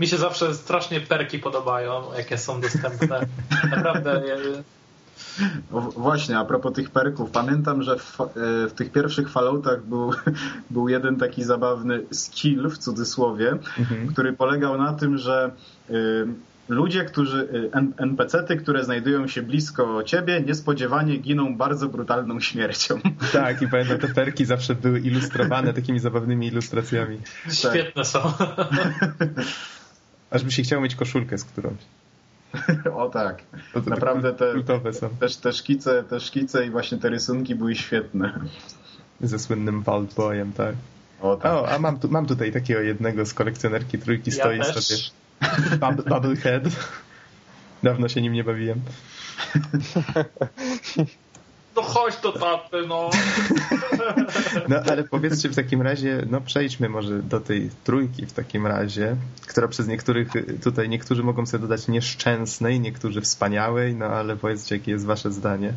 Mi się zawsze strasznie perki podobają, jakie są dostępne. Naprawdę. Właśnie, a propos tych perków, pamiętam, że w, e, w, tych pierwszych Falloutach był, był jeden taki zabawny skill, w cudzysłowie, mhm. który polegał na tym, że y, ludzie, którzy, y, NPC-ty, które znajdują się blisko ciebie, niespodziewanie giną bardzo brutalną śmiercią. Tak, i pamiętam, te perki zawsze były ilustrowane takimi zabawnymi ilustracjami. Świetne tak. są. Aż by się chciało mieć koszulkę z którąś. O tak. Naprawdę te, te, te, szkice, te szkice i właśnie te rysunki były świetne. Ze słynnym Vault Boyem, tak. O, tak. o a mam, tu, mam tutaj takiego jednego z kolekcjonerki trójki, ja stoi też. sobie Bubblehead. Dawno się nim nie bawiłem. No chodź do taty, no. No ale powiedzcie w takim razie, no przejdźmy może do tej trójki w takim razie, która przez niektórych, tutaj niektórzy mogą sobie dodać nieszczęsnej, niektórzy wspaniałej, no ale powiedzcie, jakie jest wasze zdanie.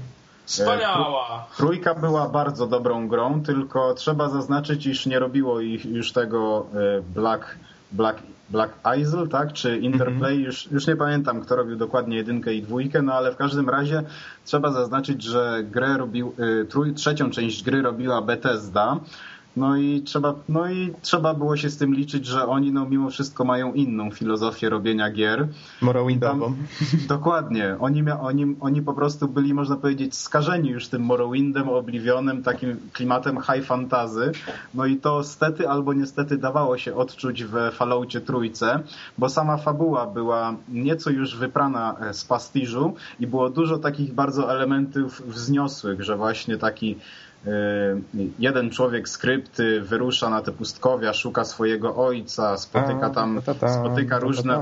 Wspaniała! Trójka była bardzo dobrą grą, tylko trzeba zaznaczyć, iż nie robiło ich już tego e, Black, Black Black Isle, tak? Czy Interplay, mm -hmm. już, już nie pamiętam, kto robił dokładnie jedynkę i dwójkę, no ale w każdym razie trzeba zaznaczyć, że grę robił, y, trój, trzecią część gry robiła Bethesda, no i trzeba, no i trzeba było się z tym liczyć, że oni no mimo wszystko mają inną filozofię robienia gier. Morrowindową. Dokładnie. Oni, mia, oni, oni po prostu byli, można powiedzieć, skażeni już tym Morrowindem, Oblivionem, takim klimatem high fantasy. No i to stety albo niestety dawało się odczuć w Falloutie trójce, bo sama fabuła była nieco już wyprana e, z pastiżu i było dużo takich bardzo elementów wzniosłych, że właśnie taki jeden człowiek z krypty wyrusza na te pustkowia, szuka swojego ojca, spotyka tam, spotyka różne,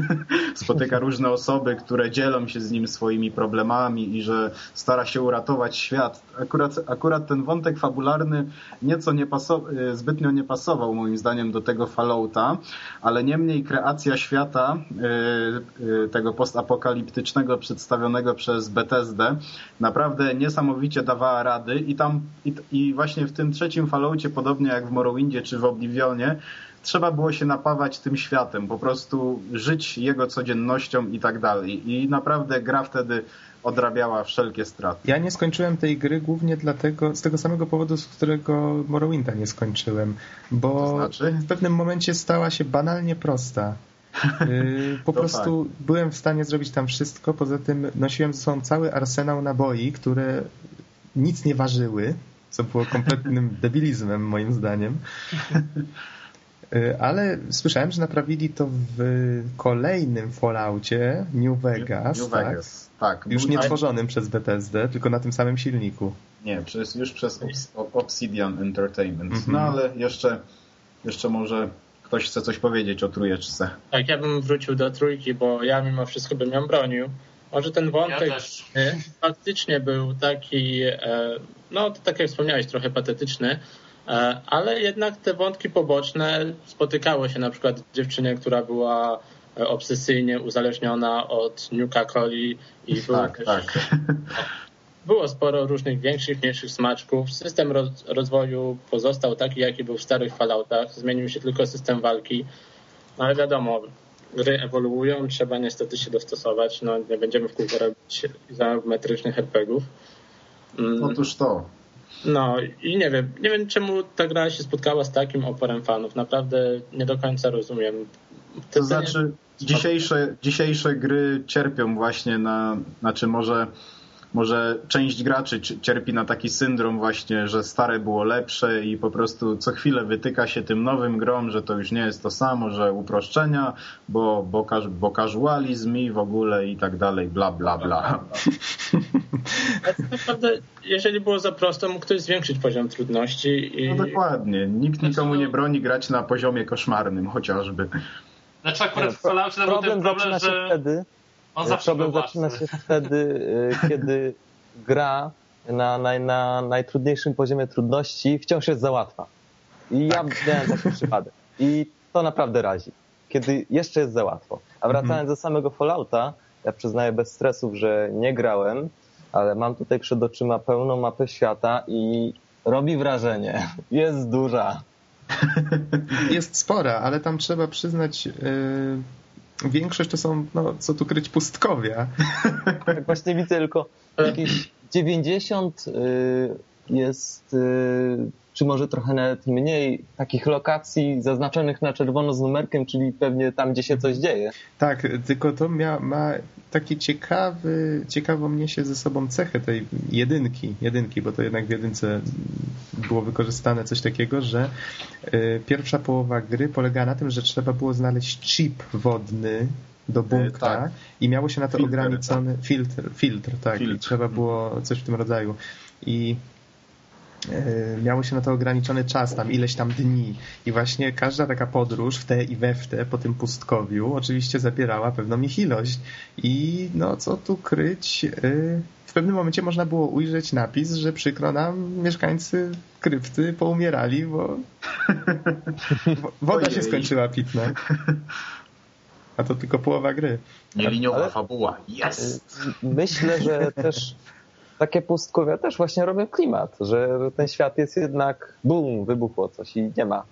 spotyka różne osoby, które dzielą się z nim swoimi problemami i że stara się uratować świat. Akurat, akurat ten wątek fabularny nieco nie pasował, y, zbytnio nie pasował moim zdaniem do tego Fallouta, ale niemniej kreacja świata y, tego postapokaliptycznego przedstawionego przez Bethesdę naprawdę niesamowicie dawała rady i tam tam i, i właśnie w tym trzecim Falloutie, podobnie jak w Morrowindzie czy w Oblivionie, trzeba było się napawać tym światem, po prostu żyć jego codziennością i tak dalej. I naprawdę gra wtedy odrabiała wszelkie straty. Ja nie skończyłem tej gry głównie dlatego, z tego samego powodu, z którego Morrowinda nie skończyłem, bo To znaczy? w pewnym momencie stała się banalnie prosta. Yy, Po prostu byłem w stanie zrobić tam wszystko, poza tym nosiłem ze sobą cały arsenał naboi, które nic nie ważyły, co było kompletnym debilizmem moim zdaniem. Yy, Ale słyszałem, że naprawili to w kolejnym Falloutie New Vegas, New tak? Vegas. Tak. Już Był nie tworzonym przez Bethesdę, tylko na tym samym silniku. Nie, przez, już przez Obs- Obsidian Entertainment. Mhm. No ale jeszcze, jeszcze może ktoś chce coś powiedzieć o trójeczce. Tak, ja bym wrócił do trójki, bo ja mimo wszystko bym ją bronił. Może ten Ja wątek e, faktycznie był taki, e, no to tak jak wspomniałeś, trochę patetyczny, e, ale jednak te wątki poboczne spotykały się na przykład dziewczynie, która była e, obsesyjnie uzależniona od Nuka Coli i było, Tak, też, tak. było sporo różnych większych, mniejszych smaczków. System roz, rozwoju pozostał taki, jaki był w starych Falloutach. Zmienił się tylko system walki. No ale wiadomo, gry ewoluują, trzeba niestety się dostosować. No nie będziemy w kółko robić izometrycznych RPGów. Mm, Otóż to. No i nie wiem, nie wiem czemu ta gra się spotkała z takim oporem fanów. Naprawdę nie do końca rozumiem. To znaczy, dzisiejsze, dzisiejsze gry cierpią właśnie na, znaczy może, może część graczy cierpi na taki syndrom właśnie, że stare było lepsze i po prostu co chwilę wytyka się tym nowym grom, że to już nie jest to samo, że uproszczenia, bo, bo, bo casualizm i w ogóle i tak dalej, bla, bla, bla. Ale tak naprawdę, jeżeli było za prosto, mógł ktoś zwiększyć poziom trudności i No dokładnie. Nikt nikomu nie broni grać na poziomie koszmarnym chociażby. Znaczy akurat w Falloutie problem, zaczyna się że wtedy, on zawsze problem zaczyna się wtedy, y, kiedy gra na, naj, na najtrudniejszym poziomie trudności wciąż jest za łatwa. I ja miałem taki przypadek. I to naprawdę razi, kiedy jeszcze jest za łatwo. A wracając do samego Fallouta, ja przyznaję bez stresów, że nie grałem, ale mam tutaj przed oczyma pełną mapę świata i robi wrażenie. Jest duża. Jest spora, ale tam trzeba przyznać, yy, większość to są, no co tu kryć, pustkowia. Tak właśnie widzę tylko jakieś 90 y, jest, y, czy może trochę nawet mniej, takich lokacji zaznaczonych na czerwono z numerkiem, czyli pewnie tam, gdzie się coś dzieje. Tak, tylko to mia, ma taki ciekawy, ciekawą niesie ze sobą cechę tej jedynki, jedynki, bo to jednak w jedynce było wykorzystane coś takiego, że y, pierwsza połowa gry polega na tym, że trzeba było znaleźć chip wodny do bunkra tak. i miało się na to Filtr, ograniczony filtr, filtr, tak, i Filtr. trzeba było coś w tym rodzaju. I y, miało się na to ograniczony czas, tam ileś tam dni. I właśnie każda taka podróż w te i we w te po tym pustkowiu oczywiście zabierała pewną ich ilość. I no co tu kryć, y, w pewnym momencie można było ujrzeć napis, że przykro nam, mieszkańcy krypty poumierali, bo wo- woda się skończyła pitna. A to tylko połowa gry. Nieliniowa Ale- fabuła. Jest! Myślę, że też takie pustkowia też właśnie robią klimat, że ten świat jest jednak bum, wybuchło coś i nie ma.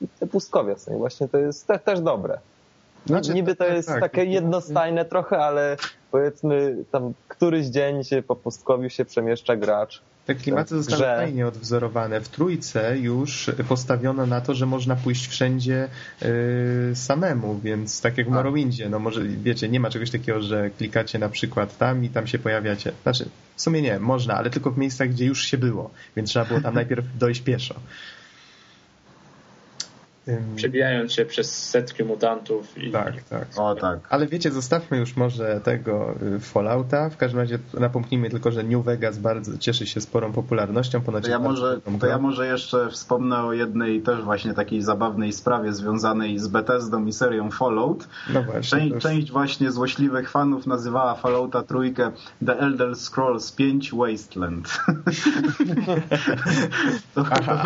I te pustkowia są i właśnie to jest te, też dobre. Znaczy, Niby to tak, jest tak. takie jednostajne trochę, ale powiedzmy tam któryś dzień się po pustkowiu się przemieszcza gracz. Te klimaty zostały Grze. fajnie odwzorowane. W trójce już postawiono na to, że można pójść wszędzie y, samemu, więc tak jak w. Morrowindzie, no może wiecie, nie ma czegoś takiego, że klikacie na przykład tam i tam się pojawiacie. Znaczy, w sumie nie, można, ale tylko w miejscach, gdzie już się było, więc trzeba było tam najpierw dojść pieszo. Przebijając się przez setki mutantów i tak, tak. O tak. Ale wiecie, zostawmy już może tego y, Fallouta. W każdym razie napomknijmy tylko, że New Vegas bardzo cieszy się sporą popularnością. Ponoć To ja, może, to ja może jeszcze wspomnę o jednej też właśnie takiej zabawnej sprawie związanej z Bethesdą i serią Fallout. No właśnie. to Część, już- część właśnie złośliwych fanów nazywała Fallouta trójkę The Elder Scrolls 5 Wasteland. to, Aha.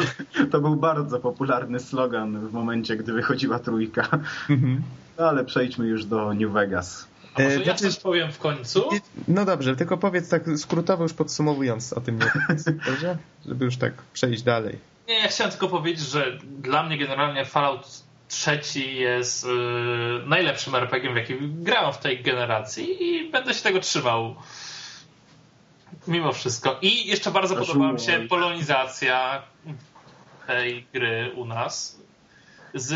to był bardzo popularny slogan w momencie, gdy wychodziła trójka. Mhm. No ale przejdźmy już do New Vegas. A może E, ja znaczy- coś powiem w końcu? No dobrze, tylko powiedz tak skrótowo już podsumowując o tym dobrze? Żeby już tak przejść dalej. Nie, ja chciałem tylko powiedzieć, że dla mnie generalnie Fallout trzeci jest y, najlepszym RPG, w jaki grałem w tej generacji i będę się tego trzymał. Mimo wszystko. I jeszcze bardzo Proszę podobała mi się polonizacja tej gry u nas. Z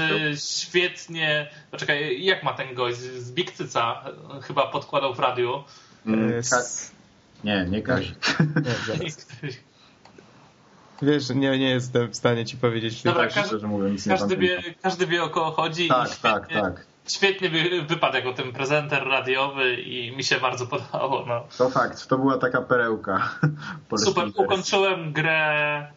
świetnie. Poczekaj, jak ma ten gość? Z Big Cyca chyba podkładał w radiu. Mm, E, nie, nie Kazik. zaraz. Wiesz, nie, nie jestem w stanie ci powiedzieć. Dobra, Tak, każdy- szczerze mówiąc, nie Każdy wie, każdy wie o kogo chodzi. i Tak, świetnie, tak, tak. Świetnie wy, wypadł jako ten prezenter radiowy i mi się bardzo podobało. No. To fakt, to była taka perełka. Super, ukończyłem grę e,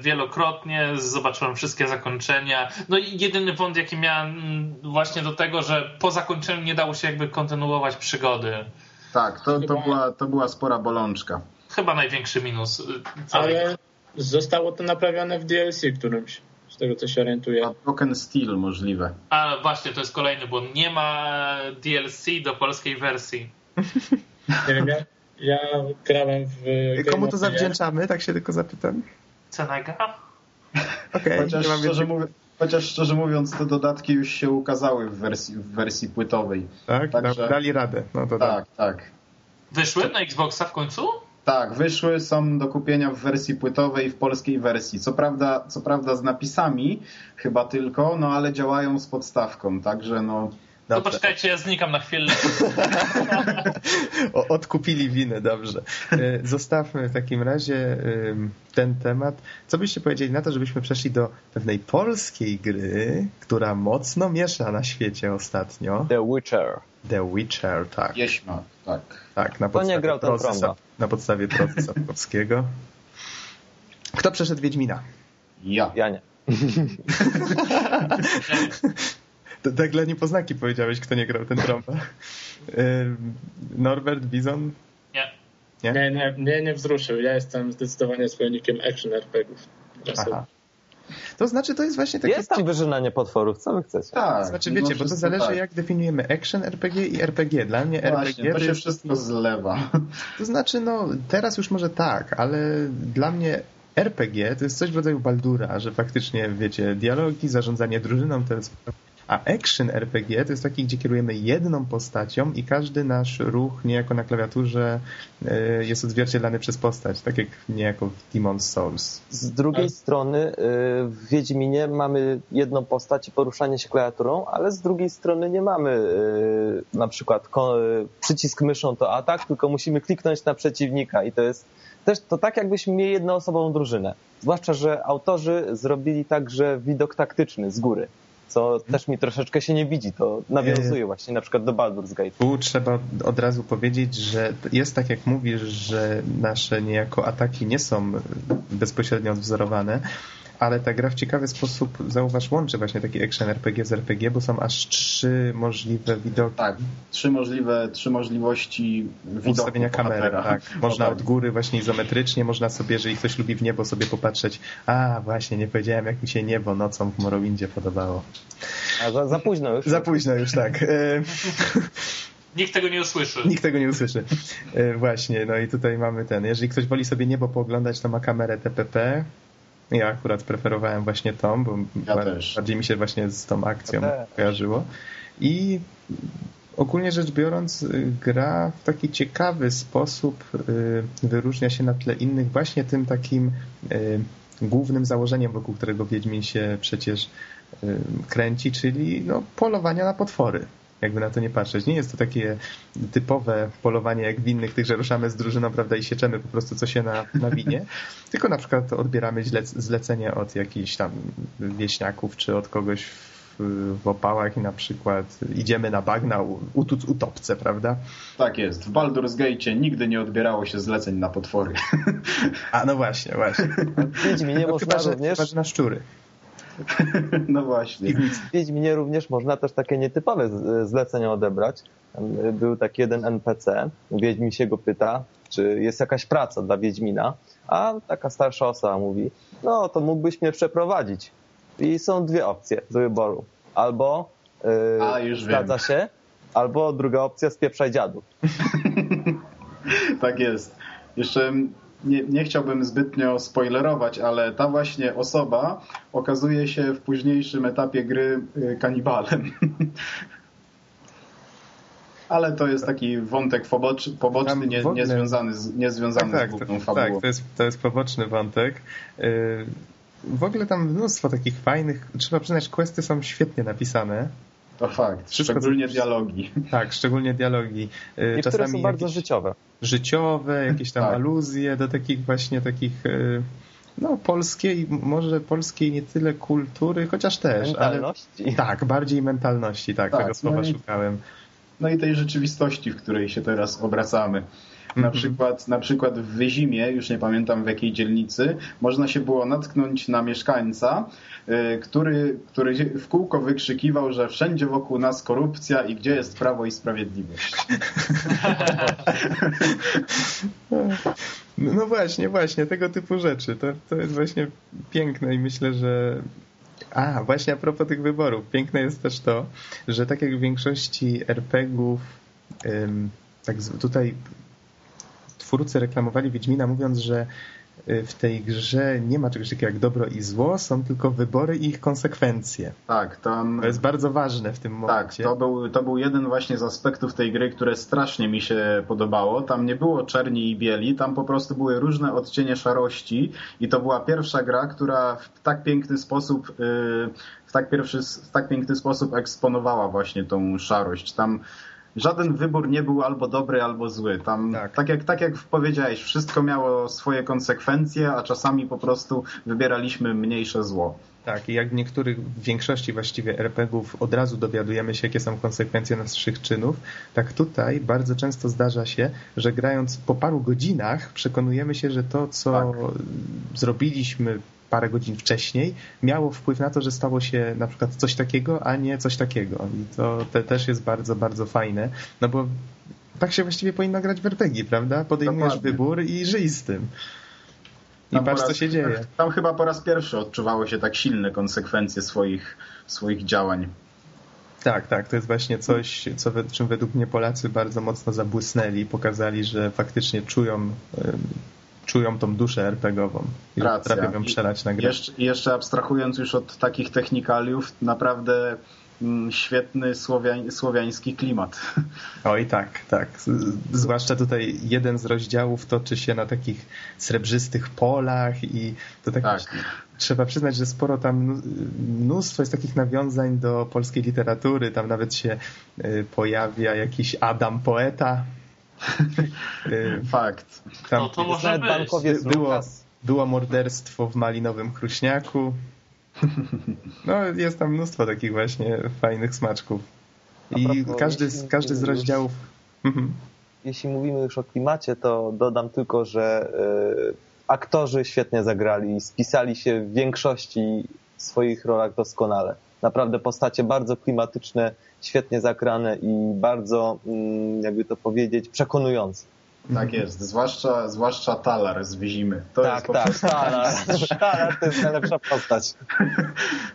wielokrotnie, zobaczyłem wszystkie zakończenia. No i jedyny wąt, jaki miałem właśnie do tego, że po zakończeniu nie dało się jakby kontynuować przygody. Tak, to, to, była, to była spora bolączka. Chyba największy minus e, całej Ale zostało to naprawione w DLC którymś, z tego co się orientuję. A Broken Steel możliwe. A właśnie, to jest kolejny błąd. Nie ma DLC do polskiej wersji. Nie wiem, ja, ja grałem w... Game Komu to zawdzięczamy? Tak się tylko zapytam. Cenega? Okej, Chociaż, szczerze mówiąc, chociaż szczerze mówiąc, te dodatki już się ukazały w wersji, w wersji płytowej. Tak, Także- da- dali radę. No to tak. Tak, tak. Wyszły na Xboxa w końcu? Tak, wyszły, są do kupienia w wersji płytowej, w polskiej wersji. Co prawda, co prawda z napisami chyba tylko, no ale działają z podstawką, także no... To Dobrze. poczekajcie, ja znikam na chwilę. O, odkupili winę, dobrze. E, Zostawmy w takim razie ten temat. Co byście powiedzieli na to, żebyśmy przeszli do pewnej polskiej gry, która mocno miesza na świecie ostatnio. The Witcher. The Witcher, tak. Jeśma, tak. Tak, na To nie podstawie grał ten prozy Tromba. Sa- na podstawie prozy Sapkowskiego. Kto przeszedł Wiedźmina? Ja. Ja nie. To tak dla niepoznaki powiedziałeś, kto nie grał ten trąba. Ym, Norbert, Bizon? Nie. Nie? Nie, nie, nie, nie wzruszył. Ja jestem zdecydowanie zwolennikiem action RPGów. Aha. To znaczy, to jest właśnie takie... Jest tam wyżynanie potworów, co wy chcecie? Tak. Znaczy mimo wiecie, bo to zależy tak. jak definiujemy action RPG i RPG. Dla mnie Właśnie, RPG to się jest wszystko zlewa. To znaczy, no teraz już może tak, ale dla mnie RPG to jest coś w rodzaju Baldura, że faktycznie, wiecie, dialogi, zarządzanie drużyną to jest... A action RPG to jest taki, gdzie kierujemy jedną postacią i każdy nasz ruch niejako na klawiaturze e, jest odzwierciedlany przez postać, tak jak niejako w Demon's Souls. Z drugiej strony y, w Wiedźminie mamy jedną postać i poruszanie się klawiaturą, ale z drugiej strony nie mamy y, na przykład przycisk myszą to atak, tylko musimy kliknąć na przeciwnika i to jest też to tak jakbyśmy mieli jednoosobową drużynę. Zwłaszcza, że autorzy zrobili także widok taktyczny z góry, co też mi troszeczkę się nie widzi. To nawiązuje właśnie na przykład do Baldur's Gate. Tu trzeba od razu powiedzieć, że jest tak jak mówisz, że nasze niejako ataki nie są bezpośrednio odwzorowane, ale ta gra w ciekawy sposób, zauważ, łączy właśnie taki action RPG z RPG, bo są aż trzy możliwe widoki. Tak, trzy możliwe, trzy możliwości widoku Ustawienia kamery, tak. Można od góry właśnie izometrycznie, można sobie, jeżeli ktoś lubi w niebo, sobie popatrzeć, a właśnie, nie powiedziałem, jak mi się niebo nocą w Morrowindzie podobało. A za, za późno już. Za późno już, tak. E, Nikt tego nie usłyszy. Nikt tego nie usłyszy. E, Właśnie, no i tutaj mamy ten. Jeżeli ktoś woli sobie niebo pooglądać, to ma kamerę TPP. Ja akurat preferowałem właśnie tą, bo Ja bardziej mi się właśnie z tą akcją Ja kojarzyło. I ogólnie rzecz biorąc, y, gra w taki ciekawy sposób y, wyróżnia się na tle innych właśnie tym takim y, głównym założeniem, wokół którego Wiedźmin się przecież kręci, czyli no, polowania na potwory. Jakby na to nie patrzeć. Nie jest to takie typowe polowanie jak w innych tych, że ruszamy z drużyną, prawda, i sieczemy po prostu co się na, nawinie, tylko na przykład odbieramy zlec- zlecenie od jakichś tam wieśniaków, czy od kogoś w, w opałach i na przykład idziemy na bagna, u- utuc utopce, prawda? Tak jest. W Baldur's Gate nigdy nie odbierało się zleceń na potwory. A no właśnie, właśnie. W Wiedźminie No, można chyba, że, również... chyba, że na szczury. No właśnie. W Wiedźminie również można też takie nietypowe z- zlecenia odebrać. Y, Był taki jeden NPC, Wiedźmin się go pyta, czy jest jakaś praca dla Wiedźmina, a taka starsza osoba mówi, no to mógłbyś mnie przeprowadzić. I są dwie opcje do wyboru. Albo yy, A, zgadza wiem. się, Albo druga opcja, spieprzaj dziadu. tak jest. Jeszcze nie, nie chciałbym zbytnio spoilerować, ale ta właśnie osoba okazuje się w późniejszym etapie gry y, kanibalem. ale to jest taki wątek pobocz, poboczny, nie, niezwiązany, z, niezwiązany tak, z tak, główną fabułą. Tak, to jest, to jest poboczny wątek. Y, w ogóle tam mnóstwo takich fajnych, trzeba przyznać, questy są świetnie napisane. To fakt, Wszystko szczególnie dialogi. Tak, szczególnie dialogi. Y, Niektóre są bardzo życiowe. Życiowe, jakieś tam tak. aluzje do takich właśnie takich y, no polskiej, może polskiej nie tyle kultury, chociaż też. Mentalności. Ale, tak, bardziej mentalności, tak, tak tego słowa no i, szukałem. No i tej rzeczywistości, w której się teraz obracamy. Na, mhm. przykład, na przykład w Wyzimie, już nie pamiętam w jakiej dzielnicy, można się było natknąć na mieszkańca, y, który, który w kółko wykrzykiwał, że wszędzie wokół nas korupcja i gdzie jest prawo i sprawiedliwość. No właśnie, właśnie, tego typu rzeczy. To, to jest właśnie piękne i myślę, że a, właśnie a propos tych wyborów. Piękne jest też to, że tak jak w większości RPGów, tak tutaj twórcy reklamowali Wiedźmina mówiąc, że y, w tej grze nie ma czegoś takiego jak dobro i zło, są tylko wybory i ich konsekwencje. Tak, tam... To jest bardzo ważne w tym tak, momencie. Tak, to był, to był jeden właśnie z aspektów tej gry, które strasznie mi się podobało. Tam nie było czerni i bieli, tam po prostu były różne odcienie szarości i to była pierwsza gra, która w tak piękny sposób y, w tak, pierwszy, w tak piękny sposób eksponowała właśnie tą szarość. Tam żaden wybór nie był albo dobry, albo zły. Tam, tak. Tak, jak, tak jak powiedziałeś, wszystko miało swoje konsekwencje, a czasami po prostu wybieraliśmy mniejsze zło. Tak, i jak w niektórych, w większości właściwie RPGów od razu dowiadujemy się, jakie są konsekwencje naszych czynów, tak tutaj bardzo często zdarza się, że grając po paru godzinach przekonujemy się, że to, co tak. zrobiliśmy parę godzin wcześniej, miało wpływ na to, że stało się na przykład coś takiego, a nie coś takiego. I to te też jest bardzo, bardzo fajne, no bo tak się właściwie powinno grać w RPG, prawda? Podejmujesz Dokładnie. wybór i żyj z tym. I tam patrz, raz, co się dzieje. Tam chyba po raz pierwszy odczuwało się tak silne konsekwencje swoich, swoich działań. Tak, tak, to jest właśnie coś, co, czym według mnie Polacy bardzo mocno zabłysnęli, pokazali, że faktycznie czują czują tą duszę RPGową i Racja. potrafią ją przelać na grę. Jeszcze, jeszcze abstrahując już od takich technikaliów, naprawdę mm, świetny słowiań, słowiański klimat. Oj tak, tak. Zwłaszcza tutaj jeden z rozdziałów toczy się na takich srebrzystych polach i to tak, tak. trzeba przyznać, że sporo tam mnóstwo jest takich nawiązań do polskiej literatury. Tam nawet się y, pojawia jakiś Adam Poeta, Fakt. Tam no to może być. Było, było morderstwo w Malinowym Chruśniaku. No, jest tam mnóstwo takich właśnie fajnych smaczków. I każdy, z, każdy z rozdziałów... Mhm. Jeśli mówimy już o klimacie, to dodam tylko, że y, aktorzy świetnie zagrali, spisali się w większości swoich rolach doskonale. Naprawdę postacie bardzo klimatyczne, świetnie zagrane i bardzo, mm, jakby to powiedzieć, przekonujące. Tak jest, zwłaszcza, zwłaszcza Talar z Wyzimy. To tak, jest tak, prostu... Talar. Talar to jest najlepsza postać.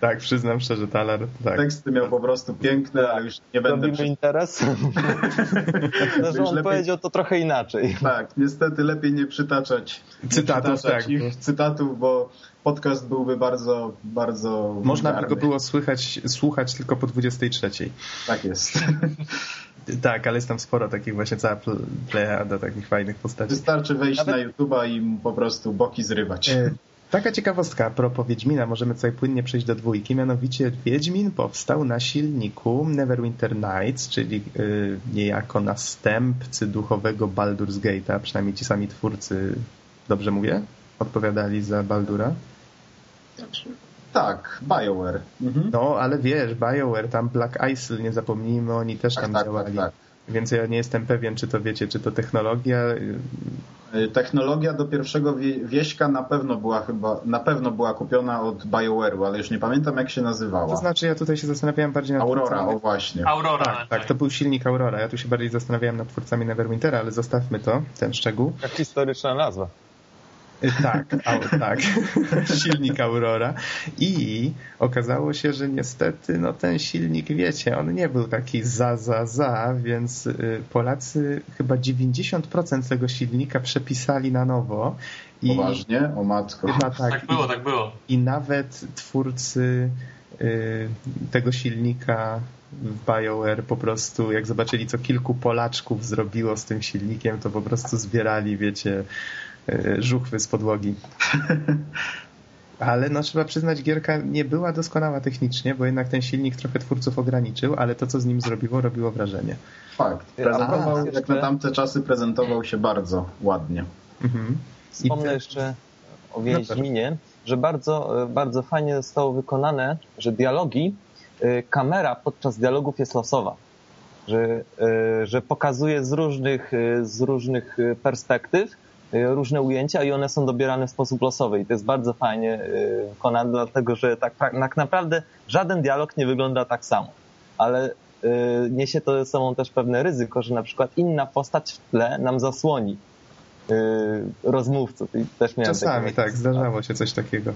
tak, przyznam szczerze, Talar. Tak. Teksty miał po prostu piękne, ale już nie będę... Robimy przy... interes? no, że on lepiej... powiedział to trochę inaczej. Tak, niestety lepiej nie przytaczać, cytatów, nie przytaczać tak. ich cytatów, bo podcast byłby bardzo, bardzo... Można by go było słychać, słuchać tylko po 23. Tak jest. tak, ale jest tam sporo takich właśnie, cała plejada takich fajnych postaci. Wystarczy wejść Nawet... na YouTube'a i po prostu boki zrywać. E, taka ciekawostka a propos Wiedźmina, możemy tutaj płynnie przejść do dwójki, mianowicie Wiedźmin powstał na silniku Neverwinter Nights, czyli y, niejako następcy duchowego Baldur's Gate'a, przynajmniej ci sami twórcy, dobrze mówię? Odpowiadali za Baldura. Tak, BioWare. Mhm. No, ale wiesz, BioWare, tam Black Isle, nie zapomnijmy, oni też tak, tam tak, działali. Tak, tak. Więc ja nie jestem pewien, czy to wiecie, czy to technologia. Y, technologia do pierwszego wieśka na pewno była chyba, na pewno była kupiona od BioWare'u, ale już nie pamiętam jak się nazywała. To znaczy ja tutaj się zastanawiałem bardziej nad Aurora, twórcami. o właśnie. Aurora. Tak, tak, to był silnik Aurora. Ja tu się bardziej zastanawiałem nad twórcami Neverwintera, ale zostawmy to, ten szczegół. Jak historyczna nazwa. Tak, tak. silnik Aurora. I okazało się, że niestety no, ten silnik, wiecie, on nie był taki za, za, za, więc y, Polacy chyba 90% tego silnika przepisali na nowo. I, Poważnie? O matko. Chyba tak, tak było, tak było. I nawet twórcy y, tego silnika w BioWare po prostu, jak zobaczyli, co kilku Polaczków zrobiło z tym silnikiem, to po prostu zbierali, wiecie, żuchwy z podłogi. Ale no trzeba przyznać, gierka nie była doskonała technicznie, bo jednak ten silnik trochę twórców ograniczył, ale to, co z nim zrobiło, robiło wrażenie. Fakt. Prezentował, A, jak na tamte czasy prezentował się bardzo ładnie. Mhm. Wspomnę jeszcze o Wiedźminie, że bardzo, bardzo fajnie zostało wykonane, że dialogi Y, kamera podczas dialogów jest losowa. Że, że pokazuje z różnych, z różnych perspektyw różne ujęcia i one są dobierane w sposób losowy i to jest bardzo fajnie wykonane, dlatego że tak, tak naprawdę żaden dialog nie wygląda tak samo, ale niesie to ze sobą też pewne ryzyko, że na przykład inna postać w tle nam zasłoni rozmówców. I też miałem Czasami tak, zdarzało się coś takiego.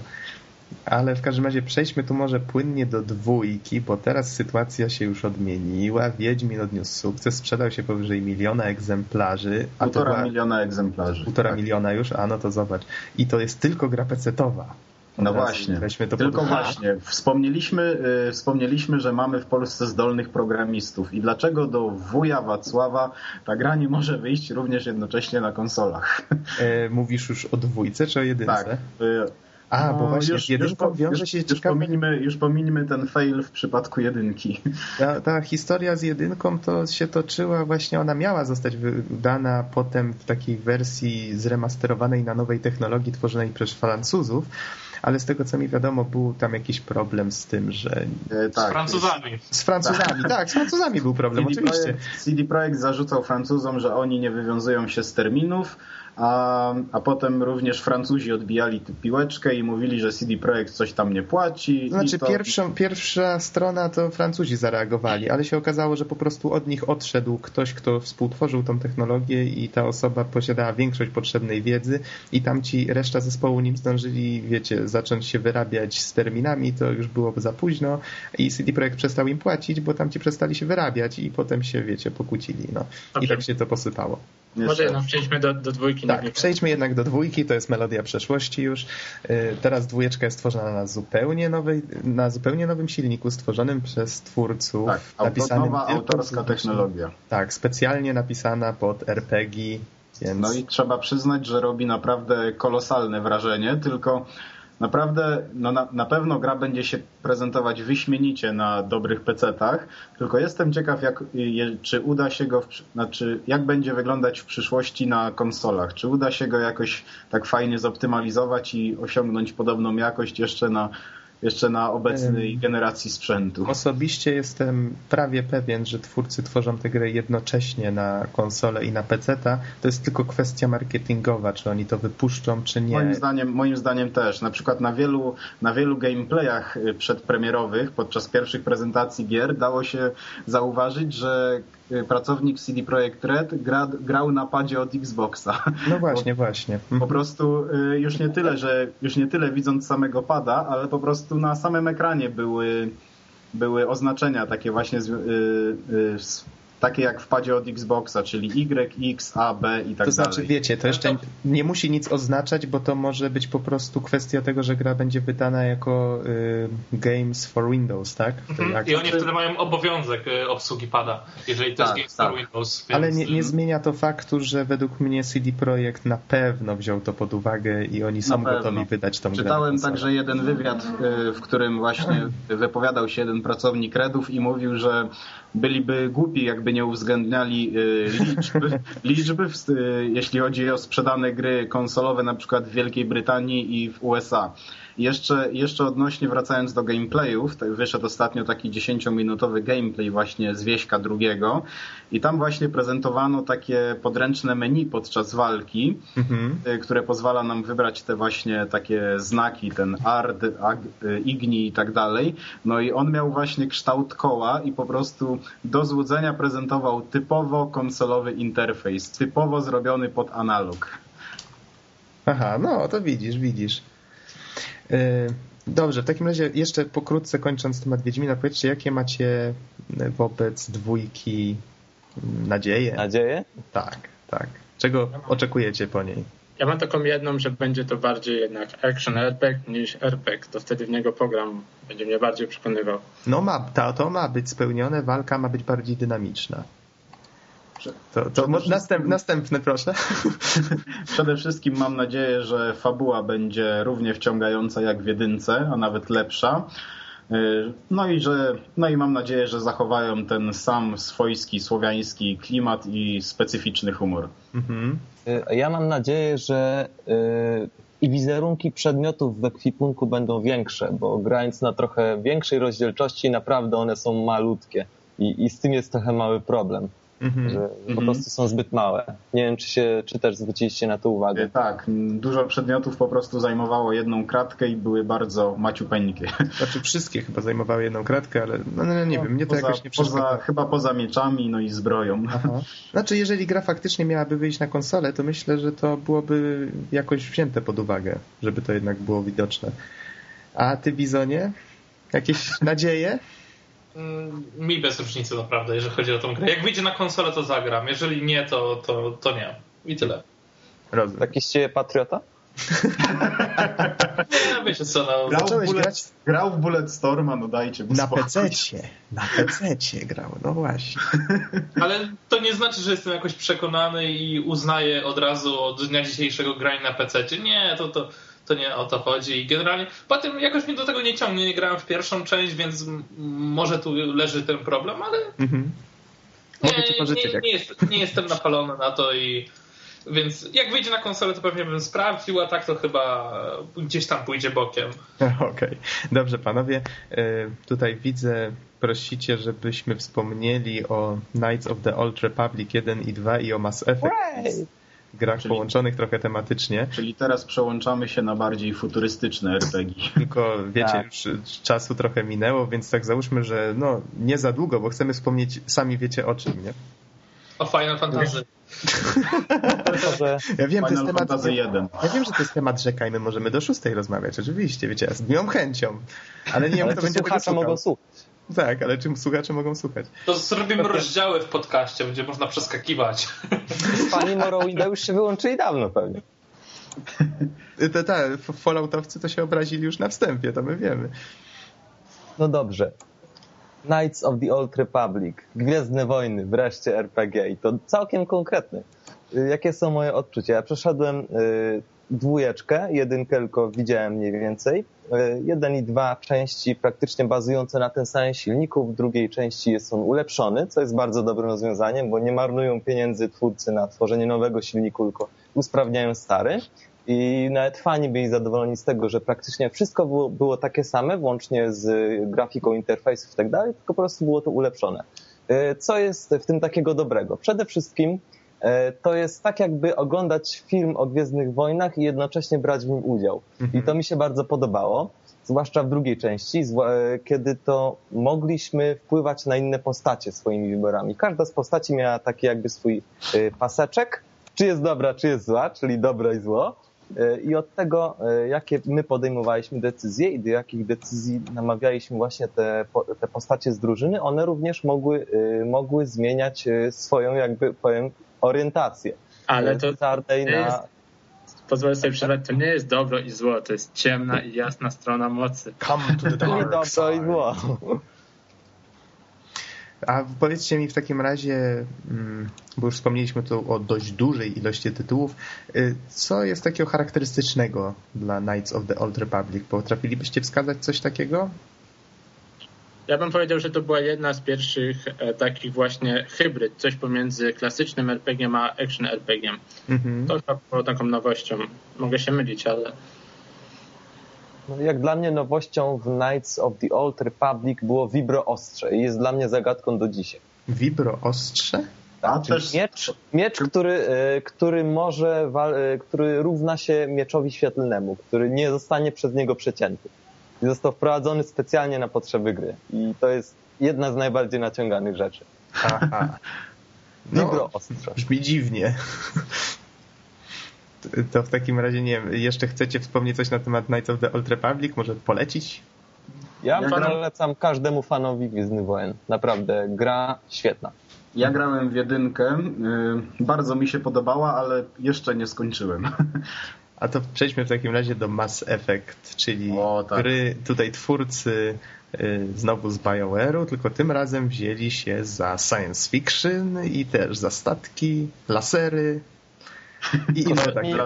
Ale w każdym razie przejdźmy tu może płynnie do dwójki, bo teraz sytuacja się już odmieniła. Wiedźmin odniósł sukces, sprzedał się powyżej miliona egzemplarzy. A półtora była... miliona egzemplarzy. Półtora tak. miliona już? A no to zobacz. I to jest tylko gra pecetowa. No właśnie, tylko pod... właśnie. Wspomnieliśmy, yy, wspomnieliśmy, że mamy w Polsce zdolnych programistów i dlaczego do wuja Wacława ta gra nie może wyjść również jednocześnie na konsolach? E, mówisz już o dwójce czy o jedynce? Tak. Yy, a, no, bo właśnie już, z jedynką już, wiąże się już, pominimy, już pominimy ten fail w przypadku jedynki. Ta, ta historia z jedynką to się toczyła właśnie, ona miała zostać wydana potem w takiej wersji zremasterowanej na nowej technologii tworzonej przez Francuzów, ale z tego co mi wiadomo, był tam jakiś problem z tym, że. E, tak, z Francuzami. Z Francuzami, tak. tak, z Francuzami był problem, CD oczywiście. Projekt, CD Projekt zarzucał Francuzom, że oni nie wywiązują się z terminów, a, a potem również Francuzi odbijali tę piłeczkę i mówili, że CD Projekt coś tam nie płaci. Znaczy to... pierwszą, pierwsza strona to Francuzi zareagowali, ale się okazało, że po prostu od nich odszedł ktoś, kto współtworzył tą technologię i ta osoba posiadała większość potrzebnej wiedzy i tam ci reszta zespołu nim zdążyli, wiecie, zacząć się wyrabiać z terminami, to już było za późno i CD Projekt przestał im płacić, bo tam ci przestali się wyrabiać i potem się, wiecie, pokłócili. No. I tak się to posypało. Może jednak przejdźmy do, do dwójki. Tak, przejdźmy jednak do dwójki, to jest melodia przeszłości już. Y, teraz dwójeczka jest stworzona na zupełnie, nowej, na zupełnie nowym silniku, stworzonym przez twórców. Tak, napisanym nowa autorska technologia. Tak, specjalnie napisana pod RPG. Więc... No i trzeba przyznać, że robi naprawdę kolosalne wrażenie, tylko Naprawdę, no na, na pewno gra będzie się prezentować wyśmienicie na dobrych PC-tach, tylko jestem ciekaw, jak, czy uda się go, w, znaczy jak będzie wyglądać w przyszłości na konsolach. Czy uda się go jakoś tak fajnie zoptymalizować i osiągnąć podobną jakość jeszcze na jeszcze na obecnej generacji sprzętu. Osobiście jestem prawie pewien, że twórcy tworzą tę grę jednocześnie na konsolę i na PC-ta. To jest tylko kwestia marketingowa, czy oni to wypuszczą, czy nie. Moim zdaniem, moim zdaniem też. Na przykład na wielu, na wielu gameplayach y, przedpremierowych, podczas pierwszych prezentacji gier, dało się zauważyć, że pracownik CD Projekt Red gra, grał na padzie od Xboxa. No właśnie, właśnie. Po prostu y, już nie tyle, że już nie tyle widząc samego pada, ale po prostu na samym ekranie były, były oznaczenia takie właśnie z, y, takie jak w padzie od Xboxa, czyli Y, X, A, B i tak to znaczy, dalej. wiecie, to jeszcze nie musi nic oznaczać, bo to może być po prostu kwestia tego, że gra będzie wydana jako y, Games for Windows, tak? Mhm. I oni wtedy mają obowiązek y, obsługi pada, jeżeli to tak, jest Games tak. for Windows. Więc... Ale nie, nie, zmienia to faktu, że według mnie CD Projekt na pewno wziął to pod uwagę i oni są gotowi wydać tą Czytałem grę. Czytałem także jeden wywiad, y, w którym właśnie wypowiadał się jeden pracownik Redów i mówił, że byliby głupi, jakby nie uwzględniali y, liczby, liczby y, jeśli chodzi o sprzedane gry konsolowe na przykład w Wielkiej Brytanii i w USA. Jeszcze, jeszcze odnośnie wracając do gameplayów, wyszedł ostatnio taki 10-minutowy gameplay właśnie z Wieśka drugiego i tam właśnie prezentowano takie podręczne menu podczas walki, mhm. Y, które pozwala nam wybrać te właśnie takie znaki, ten ard, ag, y, igni i tak dalej. No i on miał właśnie kształt koła i po prostu do złudzenia prezentował typowo konsolowy interfejs, typowo zrobiony pod analog. Aha, no to widzisz, widzisz. Yy, dobrze, w takim razie jeszcze pokrótce kończąc temat Wiedźmina, powiedzcie, jakie macie wobec dwójki nadzieje? Nadzieje? Tak, tak. Czego oczekujecie po niej? Ja mam taką jedną, że będzie to bardziej jednak action RPG niż RPG. To wtedy w niego program będzie mnie bardziej przekonywał. No ma, to, to ma być spełnione, walka ma być bardziej dynamiczna. To, to następ, następne, proszę. Przede wszystkim mam nadzieję, że fabuła będzie równie wciągająca jak w jedynce, a nawet lepsza. Y, no i, że, no i mam nadzieję, że zachowają ten sam swojski, słowiański klimat i specyficzny humor. Mhm. Y, ja mam nadzieję, że y, i wizerunki przedmiotów w ekwipunku będą większe, bo grając na trochę większej rozdzielczości, naprawdę one są malutkie i, i z tym jest trochę mały problem. Mhm. że po mhm. prostu są zbyt małe. Nie wiem, czy, się, czy też zwróciliście na to uwagę. E, tak, dużo przedmiotów po prostu zajmowało jedną kratkę i były bardzo maciupeńkie. Znaczy wszystkie chyba zajmowały jedną kratkę, ale no, no nie no, wiem, mnie to poza, jakoś nie przeszkadza. Chyba poza mieczami, no i zbroją. Aha. Znaczy, jeżeli gra faktycznie miałaby wyjść na konsolę, to myślę, że to byłoby jakoś wzięte pod uwagę, żeby to jednak było widoczne. A ty, Bizonie? Jakieś nadzieje? Mm, mi bez różnicy naprawdę, jeżeli chodzi o tą grę. Jak wyjdzie na konsolę, to zagram. Jeżeli nie, to, to, to nie. I tyle. Rozumiem. Jakiś ciebie patriota? nie, wiecie co, no. Grał, w bullet, grać... grał w Bulletstorma, no dajcie Na PC-cie. Na PC-cie grał, no właśnie. Ale to nie znaczy, że jestem jakoś przekonany i uznaję od razu od dnia dzisiejszego grania na PC-cie. Nie, to, to to nie o to chodzi. I generalnie potem jakoś mnie do tego nie ciągnie. Nie grałem w pierwszą część, więc może tu leży ten problem, ale mhm. Mogę ci pożyczyć. Nie, nie, jest, nie jestem napalony na to i więc jak wyjdzie na konsolę, to pewnie bym sprawdził, a tak to chyba gdzieś tam pójdzie bokiem. Okej, okay. dobrze panowie. E, tutaj widzę, prosicie, żebyśmy wspomnieli o Knights of the Old Republic 1 i 2 i o Mass Effect. Right grach czyli, połączonych trochę tematycznie. Czyli teraz przełączamy się na bardziej futurystyczne RPG. Tylko wiecie, tak. już czasu trochę minęło, więc tak załóżmy, że no nie za długo, bo chcemy wspomnieć, sami wiecie o czym, nie? O Final Fantasy. ja wiem, Final to jest temat. Fantasy 1. Ja wiem, że to jest temat rzeka i my możemy do szóstej rozmawiać, oczywiście, wiecie, z miłą chęcią. Ale nie wiem, kto będzie tego słuchał. mogą słuchać. Tak, ale czym słuchacze mogą słuchać? To zrobimy rozdziały w podcaście, będzie można przeskakiwać. Pani Morrowinda już się wyłączyli dawno pewnie. Te, te Falloutowcy to się obrazili już na wstępie, to my wiemy. No dobrze. Knights of the Old Republic, Gwiezdne Wojny, wreszcie RPG i to całkiem konkretny. Jakie są moje odczucia? Ja przeszedłem y, dwójeczkę, jedynkę tylko widziałem mniej więcej. E, jeden i dwa części praktycznie bazujące na tym samym silniku, w drugiej części jest on ulepszony, co jest bardzo dobrym rozwiązaniem, bo nie marnują pieniędzy twórcy na tworzenie nowego silniku, tylko usprawniają stary. I nawet fani byli zadowoleni z tego, że praktycznie wszystko było, było takie same, włącznie z grafiką interfejsów i tak dalej, tylko po prostu było to ulepszone. E, co jest w tym takiego dobrego? Przede wszystkim to jest tak jakby oglądać film o Gwiezdnych Wojnach i jednocześnie brać w nim udział. Mhm. I to mi się bardzo podobało, zwłaszcza w drugiej części, e, kiedy to mogliśmy wpływać na inne postacie swoimi wyborami. Każda z postaci miała taki jakby swój e, paseczek, czy jest dobra, czy jest zła, czyli dobro i zło. I od tego, jakie my podejmowaliśmy decyzje i do jakich decyzji namawialiśmy właśnie te, te postacie z drużyny, one również mogły, mogły zmieniać swoją, jakby powiem, orientację. Ale to nie na... jest, pozwolę sobie przerwać, to nie jest dobro i zło, to jest ciemna i jasna strona mocy. Come to the dark dobro side. i zło. A powiedzcie mi w takim razie, mm, bo już wspomnieliśmy tu o dość dużej ilości tytułów, y, co jest takiego charakterystycznego dla Knights of the Old Republic? Potrafilibyście wskazać coś takiego? Ja bym powiedział, że to była jedna z pierwszych e, takich właśnie hybryd, coś pomiędzy klasycznym RPG a action RPG. Mhm. To było taką nowością. Mogę się mylić, ale... No, jak dla mnie nowością w Knights of the Old Republic było Vibro Ostrze i jest dla mnie zagadką do dzisiaj. Vibro Ostrze? Tak, miecz, miecz który, e, który może, e, który równa się mieczowi świetlnemu, który nie zostanie przez niego przecięty i został wprowadzony specjalnie na potrzeby gry. I to jest jedna z najbardziej naciąganych rzeczy. Aha. No, Brzmi dziwnie. to w takim razie, nie wiem, jeszcze chcecie wspomnieć coś na temat Knights of the Old Republic? Może polecić? Ja Ja polecam każdemu fanowi Gwiezdnych Wojen. Naprawdę, gra świetna. Ja grałem w jedynkę, y, bardzo mi się podobała, ale jeszcze nie skończyłem. A to przejdźmy w takim razie do Mass Effect, czyli O, tak. gry tutaj twórcy y, znowu z BioWare'u, tylko tym razem wzięli się za science fiction i też za statki, lasery i inne takie.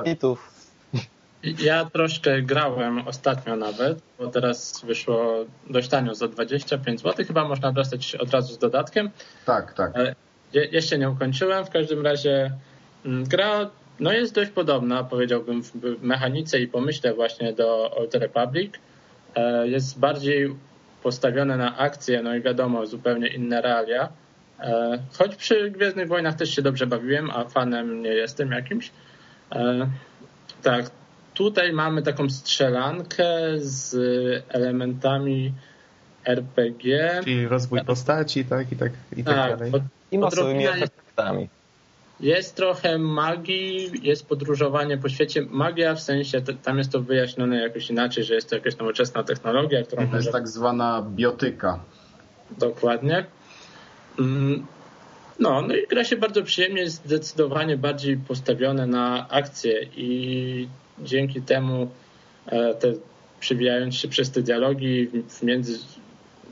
Ja troszkę grałem ostatnio nawet, bo teraz wyszło dość tanio za 25 zł. Chyba można dostać od razu z dodatkiem. Tak, tak. E, Je, jeszcze nie ukończyłem. W każdym razie mm, gra no jest dość podobna, powiedziałbym, w mechanice i pomyśle właśnie do Old Republic. E, Jest bardziej postawione na akcję, no i wiadomo, zupełnie inne realia. E, Choć przy Gwiezdnych Wojnach też się dobrze bawiłem, a fanem nie jestem jakimś. E, Tak, tutaj mamy taką strzelankę z elementami RPG. Czyli rozwój postaci, tak, i tak, i tak, Tak, dalej. pod- I masowymi efektami. Jest trochę magii, jest podróżowanie po świecie. Magia w sensie, tam jest to wyjaśnione jakoś inaczej, że jest to jakaś nowoczesna technologia, którą To jest może... tak zwana biotyka. Dokładnie. Mm, No, no i gra się bardzo przyjemnie, jest zdecydowanie bardziej postawione na akcję i dzięki temu e, te przebijając się przez te dialogi w między,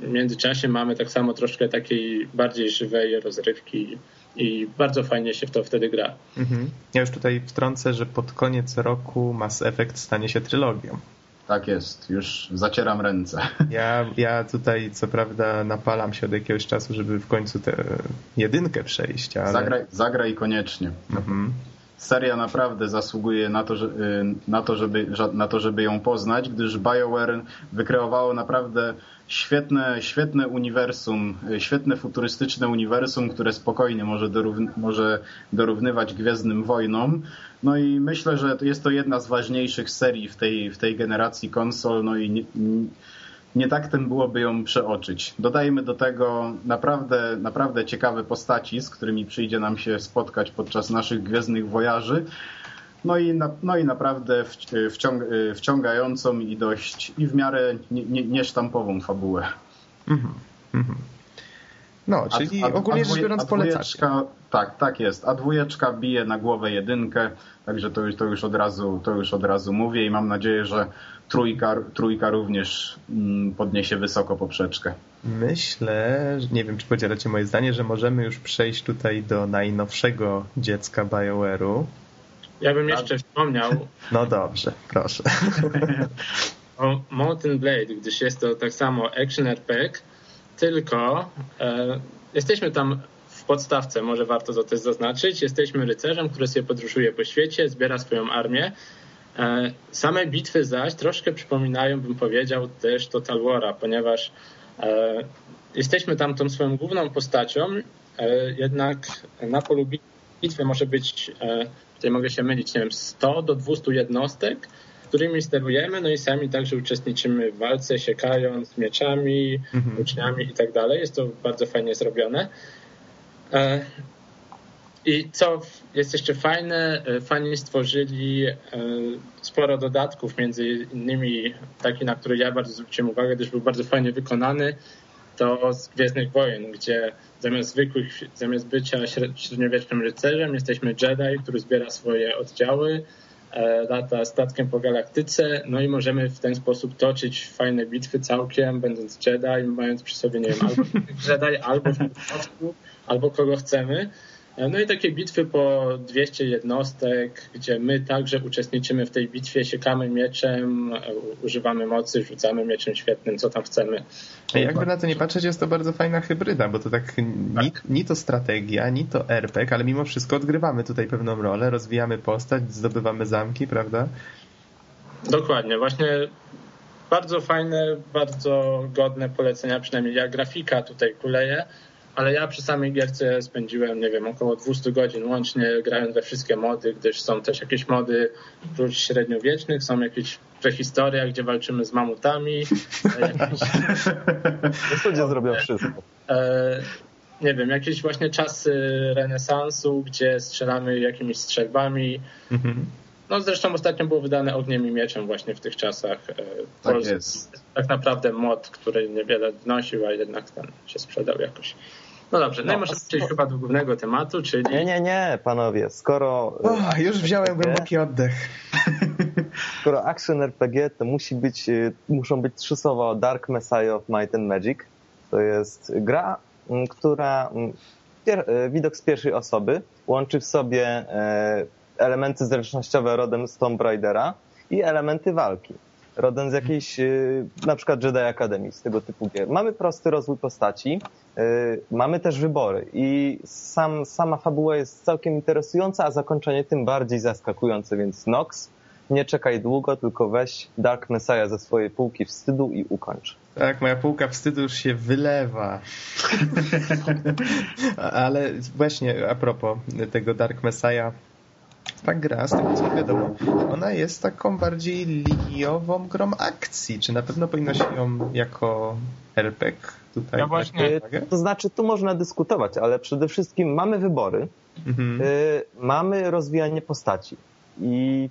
w międzyczasie mamy tak samo troszkę takiej bardziej żywej rozrywki i bardzo fajnie się w to wtedy gra. Mhm. Ja już tutaj wtrącę, że pod koniec roku Mass Effect stanie się trylogią. Tak jest, już zacieram ręce. Ja, ja tutaj co prawda napalam się od jakiegoś czasu, żeby w końcu tę jedynkę przejść, ale... Zagraj, zagraj koniecznie. Mhm. Seria naprawdę zasługuje na to, y, na, to, żeby, na to, żeby ją poznać, gdyż BioWare wykreowało naprawdę świetne, świetne uniwersum, y, świetne futurystyczne uniwersum, które spokojnie może, może dorównywać Gwiezdnym Wojnom. No i myślę, że jest to jedna z ważniejszych serii w tej, w tej generacji konsol, no i nie, nie tak tym byłoby ją przeoczyć. Dodajmy do tego naprawdę, naprawdę ciekawe postaci, z którymi przyjdzie nam się spotkać podczas naszych Gwiezdnych Wojaży. No i, na, no i naprawdę wci- wciąg, wciągającą i dość i w miarę nie- nie- niesztampową fabułę. Mhm. Mhm. No, A- czyli a- ogólnie a rzecz dwóje- biorąc a polecacie. dwójeczka- Tak, tak jest. A dwójeczka bije na głowę jedynkę, także to już, to już, od, razu, to już od razu mówię i mam nadzieję, że trójka, trójka również mm, podniesie wysoko poprzeczkę. Myślę, że- nie wiem czy podzielacie moje zdanie, że możemy już przejść tutaj do najnowszego dziecka BioWare'u. Ja bym jeszcze wspomniał No dobrze, proszę. o Mountain Blade, gdyż jest to tak samo action RPG, tylko e, jesteśmy tam w podstawce, może warto to też zaznaczyć. Jesteśmy rycerzem, który sobie podróżuje po świecie, zbiera swoją armię. E, same bitwy zaś troszkę przypominają, bym powiedział, też Total War'a, ponieważ e, jesteśmy tam tą swoją główną postacią, e, jednak na polu bitwy może być, e, tutaj mogę się mylić, nie wiem, 100 do 200 jednostek, którymi sterujemy, no i sami także uczestniczymy w walce, siekając mieczami, Mhm. uczniami i tak dalej. Jest to bardzo fajnie zrobione. E, I co jest jeszcze fajne, e, fani stworzyli e, sporo dodatków, między innymi taki, na który ja bardzo zwróciłem uwagę, gdyż był bardzo fajnie wykonany, to z Gwiezdnych Wojen, gdzie zamiast zwykłych, zamiast bycia śre- średniowiecznym rycerzem, jesteśmy Jedi, który zbiera swoje oddziały, lata statkiem po galaktyce, no i możemy w ten sposób toczyć fajne bitwy całkiem, będąc Jedi, mając przy sobie, nie wiem, albo Jedi, albo w albo kogo chcemy. No i takie bitwy po 200 jednostek, gdzie my także uczestniczymy w tej bitwie, siekamy mieczem, używamy mocy, rzucamy mieczem świetnym, co tam chcemy. Jakby na to nie patrzeć, jest to bardzo fajna hybryda, bo to tak ni, ni to strategia, ni to RPG, ale mimo wszystko odgrywamy tutaj pewną rolę, rozwijamy postać, zdobywamy zamki, prawda? Dokładnie, właśnie bardzo fajne, bardzo godne polecenia, przynajmniej ja grafika tutaj kuleje, ale ja przy samej gierce spędziłem, nie wiem, około 200 godzin łącznie grając we wszystkie mody, gdyż są też jakieś mody oprócz średniowiecznych, są jakieś prehistoria, gdzie walczymy z mamutami, jakieś W studzie zrobią wszystko. e, nie wiem, jakieś właśnie czasy renesansu, gdzie strzelamy jakimiś strzelbami, Mhm. No zresztą ostatnio było wydane Ogniem i Mieczem właśnie w tych czasach. E, tak jest. Tak naprawdę mod, który niewiele wnosił, a jednak ten się sprzedał jakoś. No dobrze, no, no i możemy przejść chyba do głównego tematu, czyli... Nie, nie, nie, panowie, skoro... Oh, już wziąłem głęboki oddech. Skoro action RPG, to musi być, muszą być trzy słowa o Dark Messiah of Might and Magic. To jest gra, która widok z pierwszej osoby łączy w sobie elementy zręcznościowe rodem z Tomb Raidera i elementy walki rodem z jakiejś y, na przykład Jedi Academy, z tego typu gier. Mamy prosty rozwój postaci, y, mamy też wybory i sam, sama fabuła jest całkiem interesująca, a zakończenie tym bardziej zaskakujące, więc Nox, nie czekaj długo, tylko weź Dark Messiah ze swojej półki wstydu i ukończ. Tak, moja półka wstydu już się wylewa. Ale właśnie a propos tego Dark Messiah, ta gra, z tego co wiadomo, ona jest taką bardziej liniową grą akcji. Czy na pewno powinno się ją jako RPG tutaj... Ja właśnie, to znaczy, tu można dyskutować, ale przede wszystkim mamy wybory, mhm. y, mamy rozwijanie postaci. I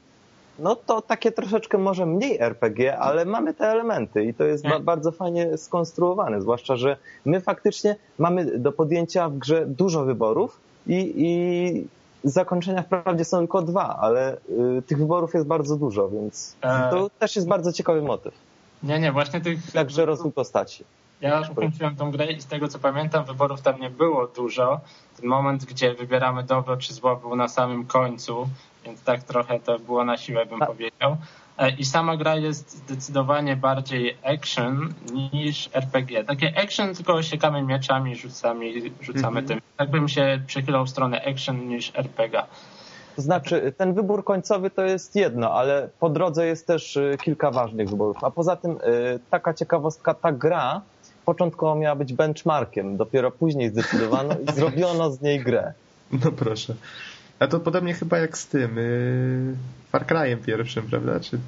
no to takie troszeczkę może mniej RPG, ale mamy te elementy i to jest ba bardzo fajnie skonstruowane, zwłaszcza, że my faktycznie mamy do podjęcia w grze dużo wyborów i, i zakończenia wprawdzie są tylko dwa, ale y, tych wyborów jest bardzo dużo, więc e... to też jest bardzo ciekawy motyw. Nie, nie, właśnie tych... Także rozwój postaci. Ja ukończyłem tą grę i z tego co pamiętam wyborów tam nie było dużo. Ten moment, gdzie wybieramy dobro czy zło był na samym końcu, więc tak trochę to było na siłę bym A... powiedział. E, I sama gra jest zdecydowanie bardziej action niż RPG. Takie action, tylko siekamy mieczami, rzucamy, rzucamy mm -hmm. tym. Tak bym się przychylał w stronę action niż RPG. To znaczy, ten wybór końcowy to jest jedno, ale po drodze jest też y, kilka ważnych wyborów. A poza tym, y, taka ciekawostka, ta gra początkowo miała być benchmarkiem, dopiero później zdecydowano i zrobiono z niej grę. No proszę. A to podobnie chyba jak z tym yy, Far Cry'em pierwszym, prawda? Czy,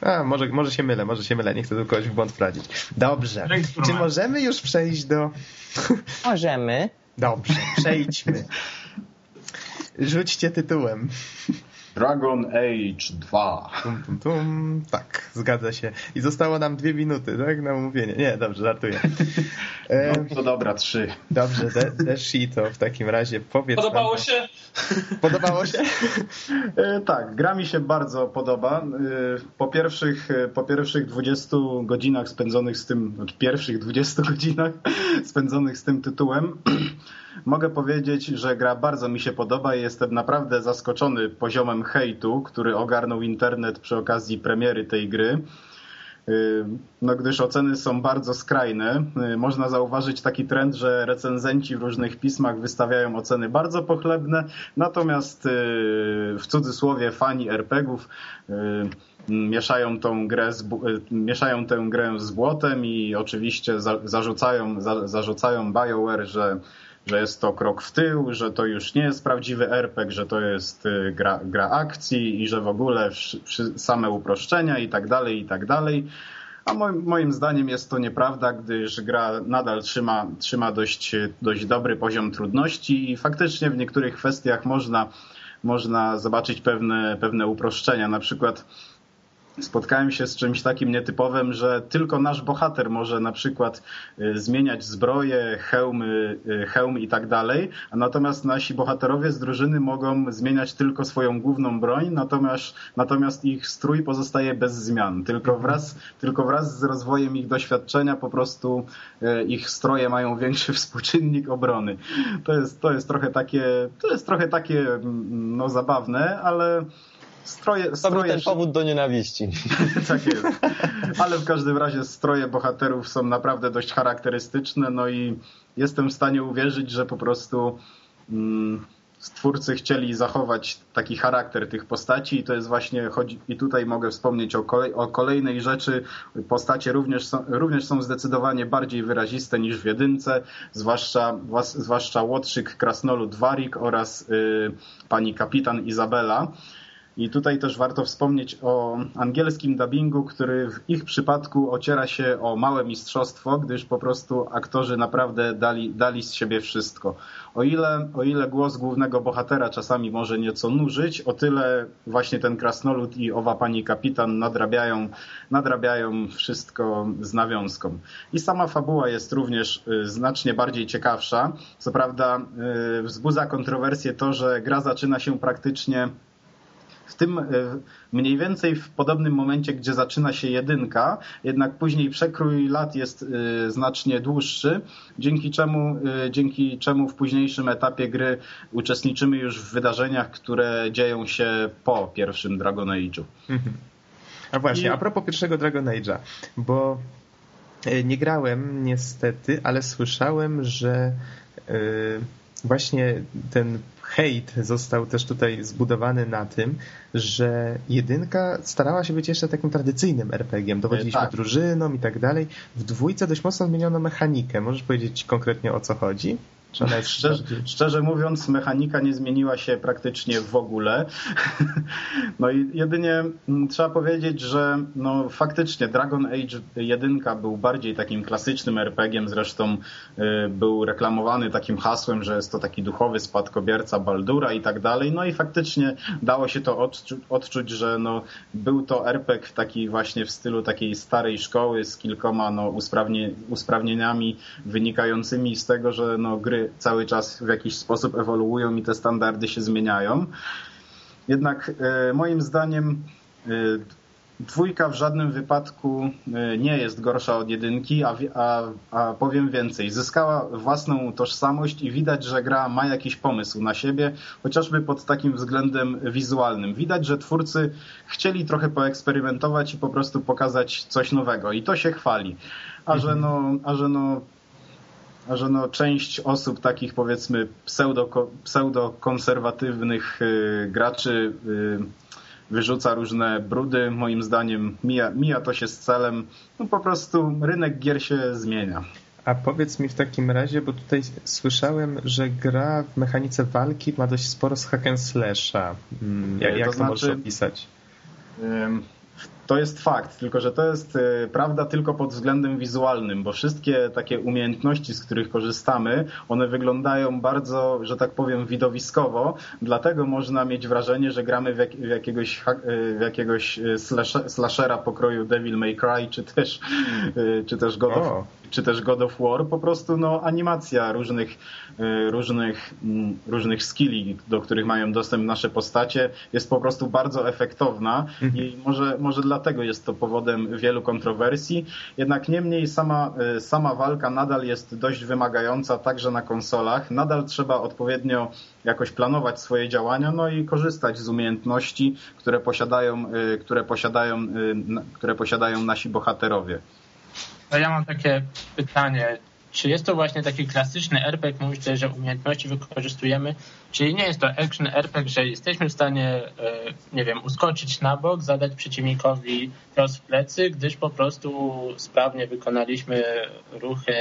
a, może, może się mylę, może się mylę, nie chcę tu kogoś w błąd wprowadzić. Dobrze. Czy możemy już przejść do... Możemy. Dobrze, przejdźmy. Rzućcie tytułem. Dragon Age 2. Tum, tum, tum. Tak, zgadza się. I zostało nam dwie minuty, tak? Na umówienie. Nie, dobrze, żartuję. No to dobra, trzy. Dobrze, to w takim razie powiedz Podobało nam... się? Podobało się? E, tak, gra mi się bardzo podoba. E, po pierwszych, e, po pierwszych 20 godzinach spędzonych z tym, znaczy pierwszych 20 godzinach spędzonych z tym tytułem mogę powiedzieć, że gra bardzo mi się podoba i jestem naprawdę zaskoczony poziomem hejtu, który ogarnął internet przy okazji premiery tej gry. Y, no, gdyż oceny są bardzo skrajne. Y, można zauważyć taki trend, że recenzenci w różnych pismach wystawiają oceny bardzo pochlebne, natomiast y, w cudzysłowie fani RPGów mieszają, tą grę z, mieszają tę grę z błotem i oczywiście zarzucają, zarzucają BioWare, że że jest to krok w tył, że to już nie jest prawdziwy RPG, że to jest y, gra, gra akcji i że w ogóle same uproszczenia i tak dalej, i tak dalej. A moim, moim zdaniem jest to nieprawda, gdyż gra nadal trzyma, trzyma dość, dość dobry poziom trudności i faktycznie w niektórych kwestiach można, można zobaczyć pewne, pewne uproszczenia. Na przykład spotkałem się z czymś takim nietypowym, że tylko nasz bohater może na przykład y, zmieniać zbroje, hełmy, y, hełm i tak dalej, natomiast nasi bohaterowie z drużyny mogą zmieniać tylko swoją główną broń, natomiast, natomiast ich strój pozostaje bez zmian. Tylko wraz, tylko wraz z rozwojem ich doświadczenia po prostu y, ich stroje mają większy współczynnik obrony. To jest, to jest trochę takie, to jest trochę takie mm, no, zabawne, ale Stroje, stroje... To był ten powód do nienawiści. tak jest. Ale w każdym razie stroje bohaterów są naprawdę dość charakterystyczne, no i jestem w stanie uwierzyć, że po prostu mm, stwórcy chcieli zachować taki charakter tych postaci i to jest właśnie, chodzi, i tutaj mogę wspomnieć o, kolej, o kolejnej rzeczy. Postacie również są, również są zdecydowanie bardziej wyraziste niż w jedynce, zwłaszcza, zwłaszcza Łotrzyk, Krasnolud Warik oraz y, pani kapitan Izabela. I tutaj też warto wspomnieć o angielskim dubbingu, który w ich przypadku ociera się o małe mistrzostwo, gdyż po prostu aktorzy naprawdę dali, dali z siebie wszystko. O ile, o ile głos głównego bohatera czasami może nieco nużyć, o tyle właśnie ten krasnolud i owa pani kapitan nadrabiają, nadrabiają wszystko z nawiązką. I sama fabuła jest również y, znacznie bardziej ciekawsza. Co prawda y, wzbudza kontrowersję to, że gra zaczyna się praktycznie w tym e, mniej więcej w podobnym momencie, gdzie zaczyna się jedynka, jednak później przekrój lat jest e, znacznie dłuższy, dzięki czemu, e, dzięki czemu w późniejszym etapie gry uczestniczymy już w wydarzeniach, które dzieją się po pierwszym Dragon Age'u. Mhm. A właśnie, I... a propos pierwszego Dragon Age'a, bo nie grałem niestety, ale słyszałem, że właśnie ten hejt został też tutaj zbudowany na tym, że jedynka starała się być jeszcze takim tradycyjnym RPG-iem. Dowodziliśmy tak. drużyną i tak dalej. W dwójce dość mocno zmieniono mechanikę. Możesz powiedzieć konkretnie o co chodzi? Szczerze, szczerze, mówiąc, mechanika nie zmieniła się praktycznie w ogóle. No i jedynie mm, trzeba powiedzieć, że no, faktycznie Dragon Age 1 był bardziej takim klasycznym RPG-iem, zresztą y, był reklamowany takim hasłem, że jest to taki duchowy spadkobierca Baldura i tak dalej. No i faktycznie dało się to odczu odczuć, że no, był to RPG taki właśnie w stylu takiej starej szkoły z kilkoma no, usprawnie, usprawnieniami wynikającymi z tego, że no, gry cały czas w jakiś sposób ewoluują i te standardy się zmieniają. Jednak e, moim zdaniem e, dwójka w żadnym wypadku e, nie jest gorsza od jedynki, a, a, a powiem więcej. Zyskała własną tożsamość i widać, że gra ma jakiś pomysł na siebie, chociażby pod takim względem wizualnym. Widać, że twórcy chcieli trochę poeksperymentować i po prostu pokazać coś nowego i to się chwali. A że no, a że no że no, część osób takich powiedzmy pseudo, pseudo-konserwatywnych y, graczy y, wyrzuca różne brudy. Moim zdaniem mija, mija to się z celem. No po prostu rynek gier się zmienia. A powiedz mi w takim razie, bo tutaj słyszałem, że gra w mechanice walki ma dość sporo z hack and slasha. Mm, jak to, to znaczy, możesz opisać? To jest fakt, tylko że to jest e, prawda tylko pod względem wizualnym, bo wszystkie takie umiejętności, z których korzystamy, one wyglądają bardzo, że tak powiem, widowiskowo, dlatego można mieć wrażenie, że gramy w, jak, w jakiegoś, w jakiegoś e, slashera pokroju Devil May Cry, czy też, czy też God of, czy też God of War, po prostu no, animacja różnych, różnych, mm, różnych skilli, do których mają dostęp nasze postacie, jest po prostu bardzo efektowna. I może, może dla dlatego jest to powodem wielu kontrowersji. Jednak niemniej sama, e, sama walka nadal jest dość wymagająca także na konsolach. Nadal trzeba odpowiednio jakoś planować swoje działania, no i korzystać z umiejętności, które posiadają, e, które posiadają, e, które posiadają nasi bohaterowie. Ja mam takie pytanie. Czy jest to właśnie taki klasyczny RPG, mówisz tutaj, że umiejętności wykorzystujemy, czyli nie jest to action RPG, że jesteśmy w stanie, e, nie wiem, uskoczyć na bok, zadać przeciwnikowi cios w plecy, gdyż po prostu sprawnie wykonaliśmy ruchy,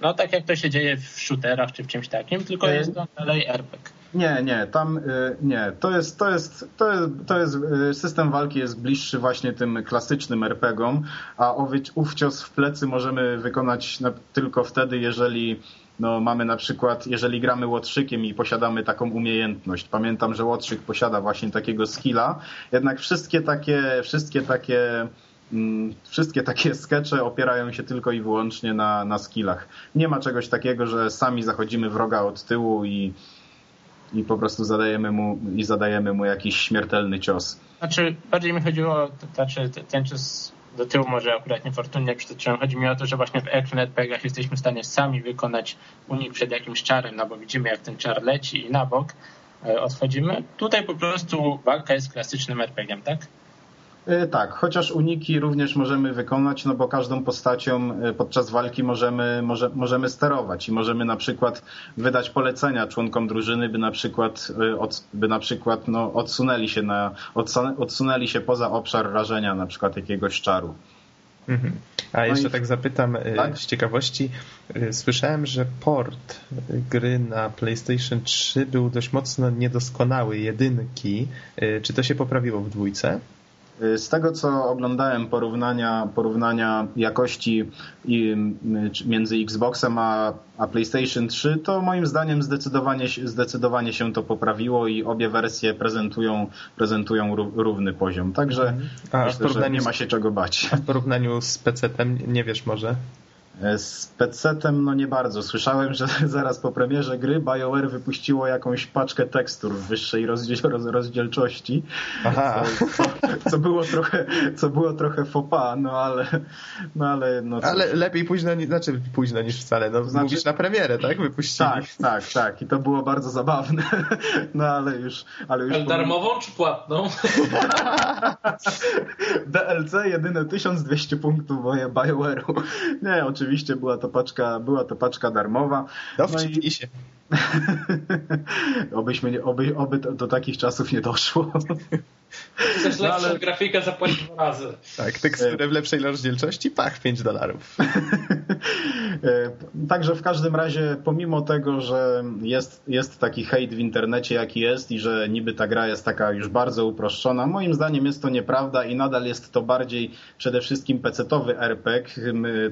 no tak jak to się dzieje w shooterach czy w czymś takim, tylko e, jest to dalej RPG. Nie, nie, tam y, nie. To jest, to jest, to jest, to jest, y, system walki jest bliższy właśnie tym klasycznym RPGom, a ów cios w plecy możemy wykonać tylko wtedy, jeżeli no, mamy na przykład, jeżeli gramy łotrzykiem i posiadamy taką umiejętność. Pamiętam, że łotrzyk posiada właśnie takiego skilla, jednak wszystkie takie, wszystkie takie mm, Wszystkie takie skecze opierają się tylko i wyłącznie na, na skillach. Nie ma czegoś takiego, że sami zachodzimy wroga od tyłu i, i po prostu zadajemy mu, i zadajemy mu jakiś śmiertelny cios. Znaczy, bardziej mi chodziło, znaczy ten cios do tyłu może akurat niefortunnie przytoczyłem. Chodzi mi o to, że właśnie w RPGach jesteśmy w stanie sami wykonać unik przed jakimś czarem, no bo widzimy jak ten czar leci i na bok e, odchodzimy. Tutaj po prostu walka jest klasycznym RPGiem, tak? E, tak, chociaż uniki również możemy wykonać, no bo każdą postacią e, podczas walki możemy, może, możemy sterować i możemy na przykład wydać polecenia członkom drużyny, by na przykład, e, od, by na przykład no, odsunęli, się na, odsunęli się poza obszar rażenia na przykład jakiegoś czaru. Mhm. A No jeszcze i- tak zapytam Tak? z ciekawości. Słyszałem, że port gry na PlayStation 3 był dość mocno niedoskonały, jedynki. Czy to się poprawiło w dwójce? Y, Z tego co oglądałem porównania, porównania jakości między Xboxem a, a PlayStation 3, to moim zdaniem zdecydowanie, się- zdecydowanie się to poprawiło i obie wersje prezentują, prezentują ró- równy poziom. Także A w myślę, że nie ma się czego bać. W porównaniu z PC-tem nie wiesz może? E, Z PC-tem no nie bardzo. Słyszałem, że zaraz po premierze gry BioWare wypuściło jakąś paczkę tekstur w wyższej rozdziel, roz, rozdzielczości, Aha. co, co było trochę, co było trochę faux pas, no ale, no ale no. Ale lepiej późno, znaczy późno niż wcale. No, znaczy- Mówisz na premierę, tak? Wypuścili. Tak, tak, tak. I to było bardzo zabawne. No ale już. Ale już Ale darmową czy płatną? DLC jedyne 1200 punktów moje BioWare'u. Nie, oczywiście była to paczka, była to paczka darmowa. No No i się. obyśmy nie, oby, oby do, do takich czasów nie doszło. Chcesz No, lepszą ale- grafikę zapłacić dwa razy. Tak, teksturę w lepszej rozdzielczości, pach, 5 dolarów. E, Także w każdym razie, pomimo tego, że jest, jest taki hejt w internecie, jaki jest i że niby ta gra jest taka już bardzo uproszczona, moim zdaniem jest to nieprawda i nadal jest to bardziej przede wszystkim pecetowy RPG,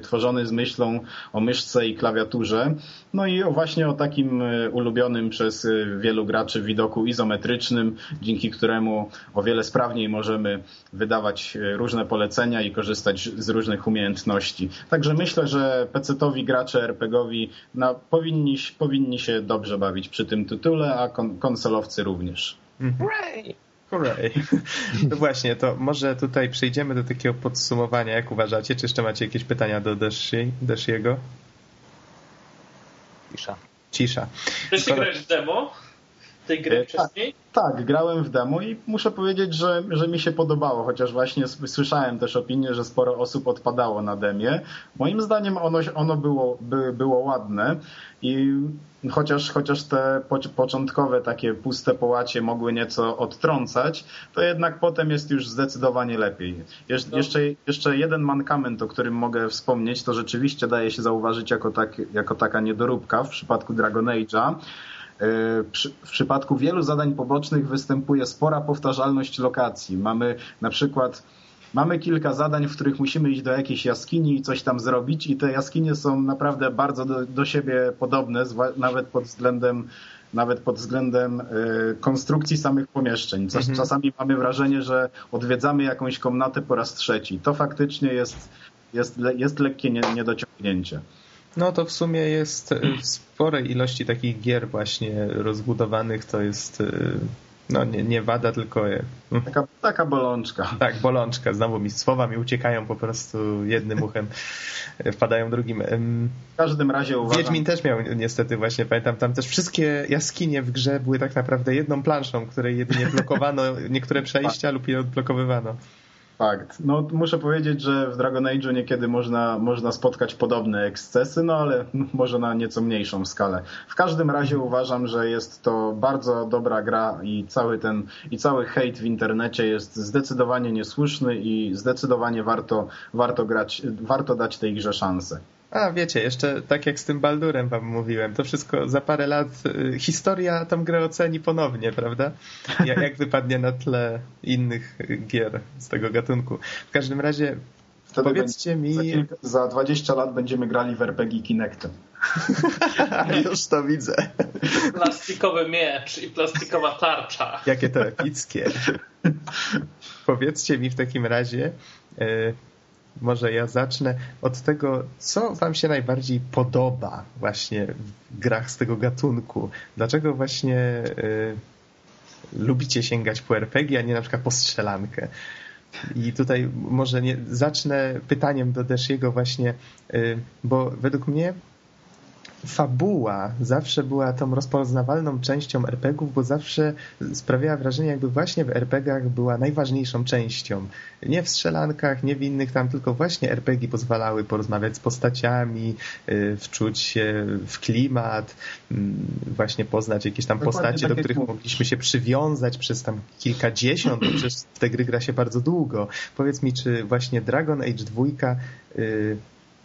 tworzony z myślą o myszce i klawiaturze. No i o właśnie o takim ulubionym przez e, wielu graczy widoku izometrycznym, dzięki któremu o wiele sprawniej możemy wydawać e, różne polecenia i korzystać z różnych umiejętności. Także myślę, że pecetowi gracze RPGowi no, powinni, powinni się dobrze bawić przy tym tytule, a kon, konsolowcy również. Hooray! Hooray. No właśnie, to może tutaj przejdziemy do takiego podsumowania, jak uważacie? Czy jeszcze macie jakieś pytania do Deshi- Deshiego? Cisza. Cisza. Grałeś w demo tej gry E, wcześniej? Tak, grałem w demo i muszę powiedzieć, że, że mi się podobało, chociaż właśnie słyszałem też opinię, że sporo osób odpadało na demie. Moim zdaniem ono, ono było, by, było ładne i chociaż, chociaż te po, początkowe takie puste połacie mogły nieco odtrącać, to jednak potem jest już zdecydowanie lepiej. Jesz, No. jeszcze, jeszcze jeden mankament, o którym mogę wspomnieć, to rzeczywiście daje się zauważyć jako, tak, jako taka niedoróbka w przypadku Dragon Age'a. E, w przypadku wielu zadań pobocznych występuje spora powtarzalność lokacji. Mamy na przykład mamy kilka zadań, w których musimy iść do jakiejś jaskini i coś tam zrobić i te jaskinie są naprawdę bardzo do, do siebie podobne, nawet pod względem nawet pod względem e, konstrukcji samych pomieszczeń. Czas, Mhm. Czasami mamy wrażenie, że odwiedzamy jakąś komnatę po raz trzeci. To faktycznie jest, jest, jest lekkie nie, niedociągnięcie. No to w sumie jest y, w sporej ilości takich gier właśnie rozbudowanych, to jest y, no nie, nie wada, tylko y, Taka, taka bolączka. tak, bolączka. Znowu mi słowa mi uciekają po prostu jednym uchem, y, wpadają drugim. W każdym razie uważam... Wiedźmin też miał niestety właśnie, pamiętam, tam też wszystkie jaskinie w grze były tak naprawdę jedną planszą, której jedynie blokowano niektóre przejścia lub je odblokowywano. Fakt. No, muszę powiedzieć, że w Dragon Age'u niekiedy można, można spotkać podobne ekscesy, no ale może na nieco mniejszą skalę. W każdym razie uważam, że jest to bardzo dobra gra i cały ten, i cały hejt w internecie jest zdecydowanie niesłuszny i zdecydowanie warto, warto grać, warto dać tej grze szansę. A wiecie, jeszcze tak jak z tym Baldurem wam mówiłem, to wszystko za parę lat y, historia tą grę oceni ponownie, prawda? Jak, jak wypadnie na tle innych gier z tego gatunku. W każdym razie Wtedy powiedzcie będzie- Za, mi... kilka, za 20 lat będziemy grali w RPG Kinectem. Już to widzę. Plastikowy miecz i plastikowa tarcza. Jakie to epickie. Powiedzcie mi w takim razie, y, może ja zacznę od tego, co wam się najbardziej podoba właśnie w grach z tego gatunku. Dlaczego właśnie y, lubicie sięgać po RPG, a nie na przykład po strzelankę? I tutaj może nie, zacznę pytaniem do Deshiego właśnie, y, bo według mnie fabuła zawsze była tą rozpoznawalną częścią RPGów, bo zawsze sprawiała wrażenie, jakby właśnie w RPGach była najważniejszą częścią. Nie w strzelankach, nie w innych tam, tylko właśnie RPG pozwalały porozmawiać z postaciami, y, wczuć się w klimat, mm, właśnie poznać jakieś tam Dokładnie postacie, tak do których mogliśmy się przywiązać przez tam kilkadziesiąt, bo przecież w te gry gra się bardzo długo. Powiedz mi, czy właśnie Dragon Age 2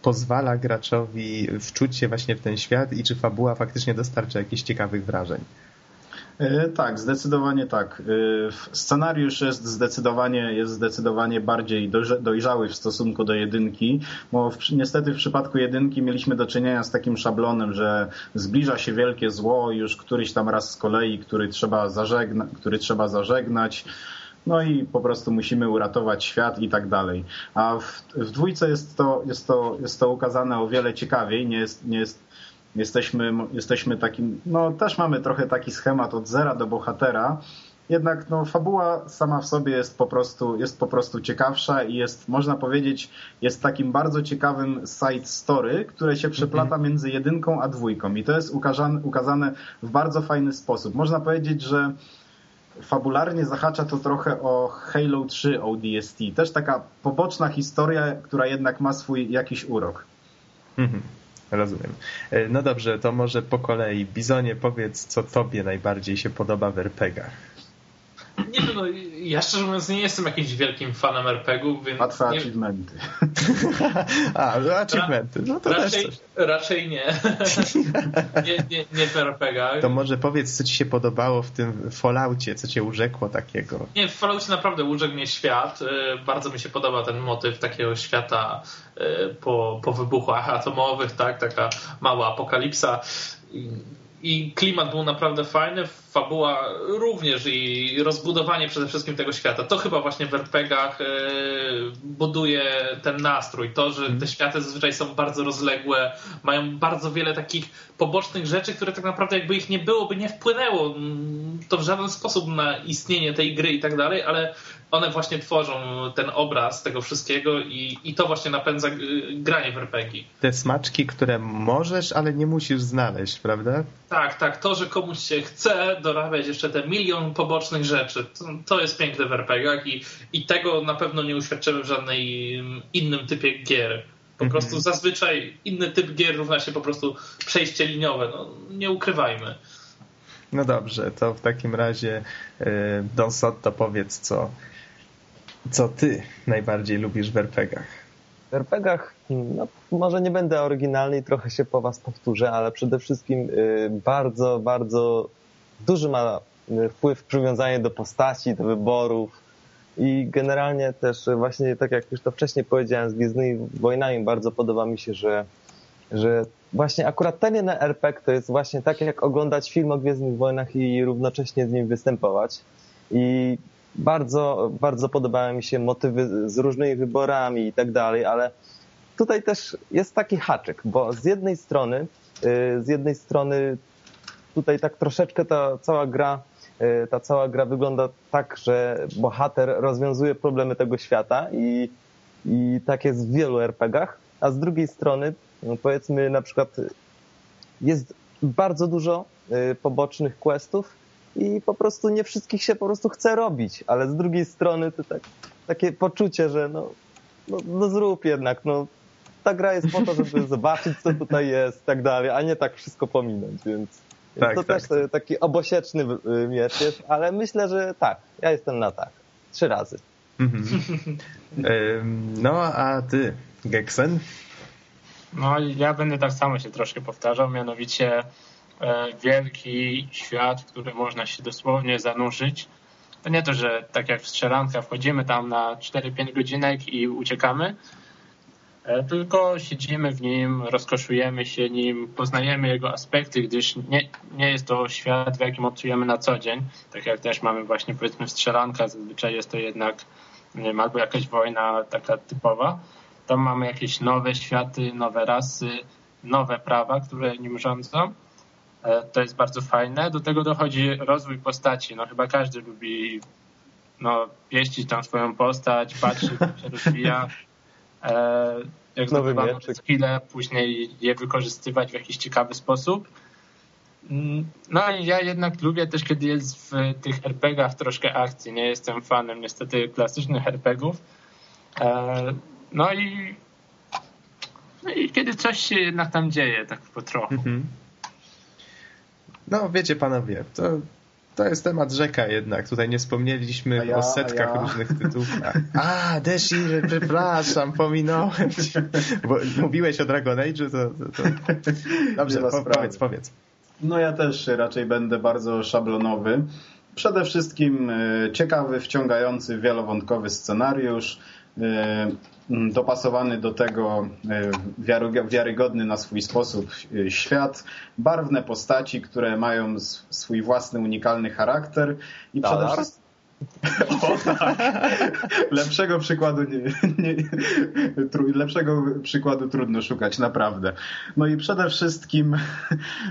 pozwala graczowi wczuć się właśnie w ten świat i czy fabuła faktycznie dostarcza jakichś ciekawych wrażeń. E, tak, zdecydowanie tak. E, scenariusz jest zdecydowanie, jest zdecydowanie bardziej dojrzały w stosunku do jedynki, bo w, niestety w przypadku jedynki mieliśmy do czynienia z takim szablonem, że zbliża się wielkie zło już któryś tam raz z kolei, który trzeba, zażegna, który trzeba zażegnać no i po prostu musimy uratować świat i tak dalej. A w, w dwójce jest to, jest, to, jest to ukazane o wiele ciekawiej, nie jest, nie jest jesteśmy, jesteśmy takim, no też mamy trochę taki schemat od zera do bohatera, jednak no, fabuła sama w sobie jest po prostu, jest po prostu ciekawsza i jest, można powiedzieć, jest takim bardzo ciekawym side story, które się przeplata mhm. między jedynką a dwójką i to jest ukazane, ukazane w bardzo fajny sposób. Można powiedzieć, że fabularnie zahacza to trochę o Halo 3 ODST. Też taka poboczna historia, która jednak ma swój jakiś urok. Mhm. Rozumiem. E, no dobrze, to może po kolei. Bizonie, powiedz, co tobie najbardziej się podoba w RPGach. Nie wiem, no, ja szczerze mówiąc nie jestem jakimś wielkim fanem RPG-ów, więc... Łatwe nie... achievementy. A, no achievementy, no to raczej, też coś. Raczej nie. nie, nie. Nie w RPG-ach. To może powiedz, co ci się podobało w tym Falloutie, co cię urzekło takiego? Nie, w Falloutie naprawdę urzekł mnie świat. E, bardzo mi się podoba ten motyw takiego świata e, po, po wybuchach atomowych, tak? Taka mała apokalipsa i klimat był naprawdę fajny, fabuła również i rozbudowanie przede wszystkim tego świata. To chyba właśnie w RPGach e, buduje ten nastrój. To, że te światy zazwyczaj są bardzo rozległe, mają bardzo wiele takich pobocznych rzeczy, które tak naprawdę jakby ich nie było, by nie wpłynęło mm, to w żaden sposób na istnienie tej gry i tak dalej, ale one właśnie tworzą ten obraz tego wszystkiego i, i to właśnie napędza y, granie w RPG. Te smaczki, które możesz, ale nie musisz znaleźć, prawda? Tak, tak. To, że komuś się chce dorabiać jeszcze te milion pobocznych rzeczy, to, to jest piękne w RPGach i, i tego na pewno nie uświadczymy w żadnej innym typie gier. Po mhm. prostu zazwyczaj inny typ gier równa się po prostu przejście liniowe. No, nie ukrywajmy. No dobrze, to w takim razie y, Don Sotto powiedz, co co ty najbardziej lubisz w RPGach? W RPGach, no, może nie będę oryginalny i trochę się po was powtórzę, ale przede wszystkim y, bardzo, bardzo duży ma y, wpływ przywiązanie do postaci, do wyborów i generalnie też właśnie tak jak już to wcześniej powiedziałem z Gwiezdnymi Wojnami bardzo podoba mi się, że, że właśnie akurat ten jeden RPG to jest właśnie tak jak oglądać film o Gwiezdnych Wojnach i równocześnie z nim występować i bardzo, bardzo podobały mi się motywy z różnymi wyborami i tak dalej, ale tutaj też jest taki haczyk, bo z jednej strony, y, z jednej strony tutaj tak troszeczkę ta cała gra, y, ta cała gra wygląda tak, że bohater rozwiązuje problemy tego świata i, i tak jest w wielu RPGach, a z drugiej strony no powiedzmy na przykład jest bardzo dużo y, pobocznych questów, i po prostu nie wszystkich się po prostu chce robić, ale z drugiej strony to tak, takie poczucie, że no, no, no zrób jednak, no ta gra jest po to, żeby zobaczyć, co tutaj jest, tak dalej, a nie tak wszystko pominąć, więc, tak, to tak. też taki obosieczny y, miecz jest, ale myślę, że tak, ja jestem na tak. Trzy razy. Mhm. no, a ty, Geksen? No, ja będę tak samo się troszkę powtarzał, mianowicie wielki świat, w który można się dosłownie zanurzyć. To nie to, że tak jak w strzelankę wchodzimy tam na 4-5 godzinek i uciekamy, e, tylko siedzimy w nim, rozkoszujemy się nim, poznajemy jego aspekty, gdyż nie, nie jest to świat, w jakim obcujemy na co dzień. Tak jak też mamy właśnie powiedzmy strzelanka, zazwyczaj jest to jednak nie wiem, albo jakaś wojna taka typowa. Tam mamy jakieś nowe światy, nowe rasy, nowe prawa, które nim rządzą. E, to jest bardzo fajne. Do tego dochodzi rozwój postaci. No chyba każdy lubi no, pieścić tam swoją postać, patrzeć, jak się rozwija. E, jak Nowy zdobywamy mieczyk. skille, później je wykorzystywać w jakiś ciekawy sposób. Mm, No i ja jednak lubię też, kiedy jest w tych RPGach troszkę akcji. Nie jestem fanem niestety klasycznych RPGów. E, No i, no i kiedy coś się jednak tam dzieje, tak po trochu. Mhm. No, wiecie panowie, to, to jest temat rzeka jednak. Tutaj nie wspomnieliśmy ja, o setkach ja. różnych tytułów. A, a Deshi, przepraszam, pominąłem cię. Bo mówiłeś o Dragon Age'u, to, to, to... Dobrze, po, powiedz, powiedz. No ja też raczej będę bardzo szablonowy. Przede wszystkim e, ciekawy, wciągający, wielowątkowy scenariusz, e, dopasowany do tego e, wiarygodny na swój sposób e, świat, barwne postaci, które mają swój własny, unikalny charakter. I przede wszystkim o, tak. Lepszego przykładu nie, nie, tru, lepszego przykładu trudno szukać, naprawdę. No i przede wszystkim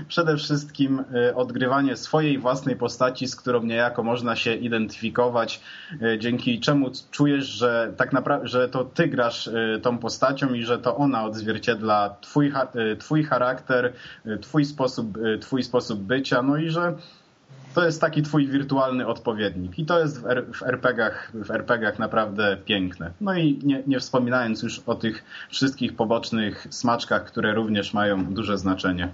przede wszystkim e, odgrywanie swojej własnej postaci, z którą niejako można się identyfikować, e, dzięki czemu czujesz, że tak naprawdę, że to ty grasz e, tą postacią i że to ona odzwierciedla twój, twój charakter, twój sposób, twój sposób bycia, no i że to jest taki twój wirtualny odpowiednik. I to jest w, R- w RPG-ach, w naprawdę piękne. No i nie, nie wspominając już o tych wszystkich pobocznych smaczkach, które również mają duże znaczenie.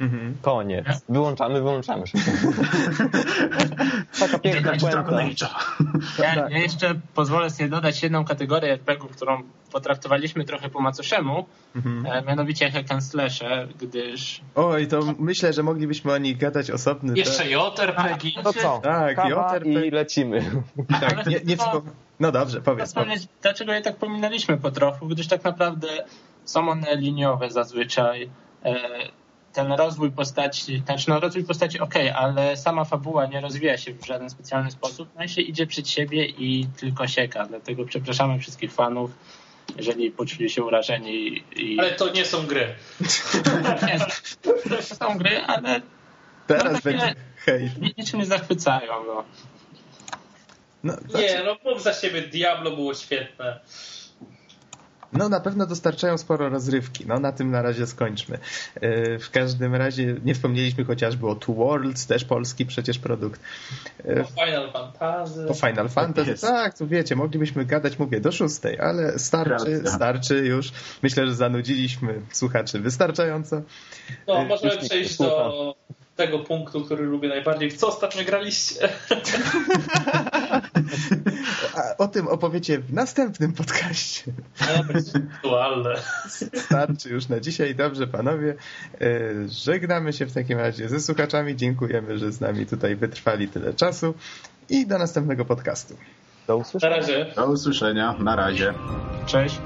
Mhm. Koniec. Wyłączamy, wyłączamy szybko. Taka piękna puenta. Ja, ja jeszcze pozwolę sobie dodać jedną kategorię RPG-ów, którą potraktowaliśmy trochę po macoszemu, Mhm. e, mianowicie hack and slashe, gdyż Oj, to myślę, że moglibyśmy o nich gadać osobny. Jeszcze JRPG. To co? Tak, Kawa JRPG. i lecimy. Tak, nie, nie wspom... No dobrze, powiedz. powiedz. Dlaczego je tak pominęliśmy po trochu, gdyż tak naprawdę są one liniowe zazwyczaj. E, Ten rozwój postaci, znaczy no rozwój postaci ok, ale sama fabuła nie rozwija się w żaden specjalny sposób, no i się idzie przed siebie i tylko sieka. Dlatego przepraszamy wszystkich fanów, jeżeli poczuli się urażeni i Ale to nie są gry. nie, to są gry, ale Teraz no, będzie hej. ni- niczym nie zachwycają. No. No, Nie, no mów za siebie, Diablo było świetne. No na pewno dostarczają sporo rozrywki. No na tym na razie skończmy. E, W każdym razie nie wspomnieliśmy chociażby o Two Worlds, też polski przecież produkt. E, O Final Fantasy. O Final Fantasy, jest. tak, tu wiecie, moglibyśmy gadać, mówię, do szóstej, ale starczy, Racja. starczy już. Myślę, że zanudziliśmy słuchaczy wystarczająco. No, Y, możemy przejść do tego punktu, który lubię najbardziej. W co ostatnio graliście? A o tym opowiecie w następnym podcaście. Aktualne. Starczy już na dzisiaj. Dobrze, panowie. E, Żegnamy się w takim razie ze słuchaczami. Dziękujemy, że z nami tutaj wytrwali tyle czasu. I do następnego podcastu. Do Na usłyszenia. razie. Do usłyszenia, na razie. Cześć.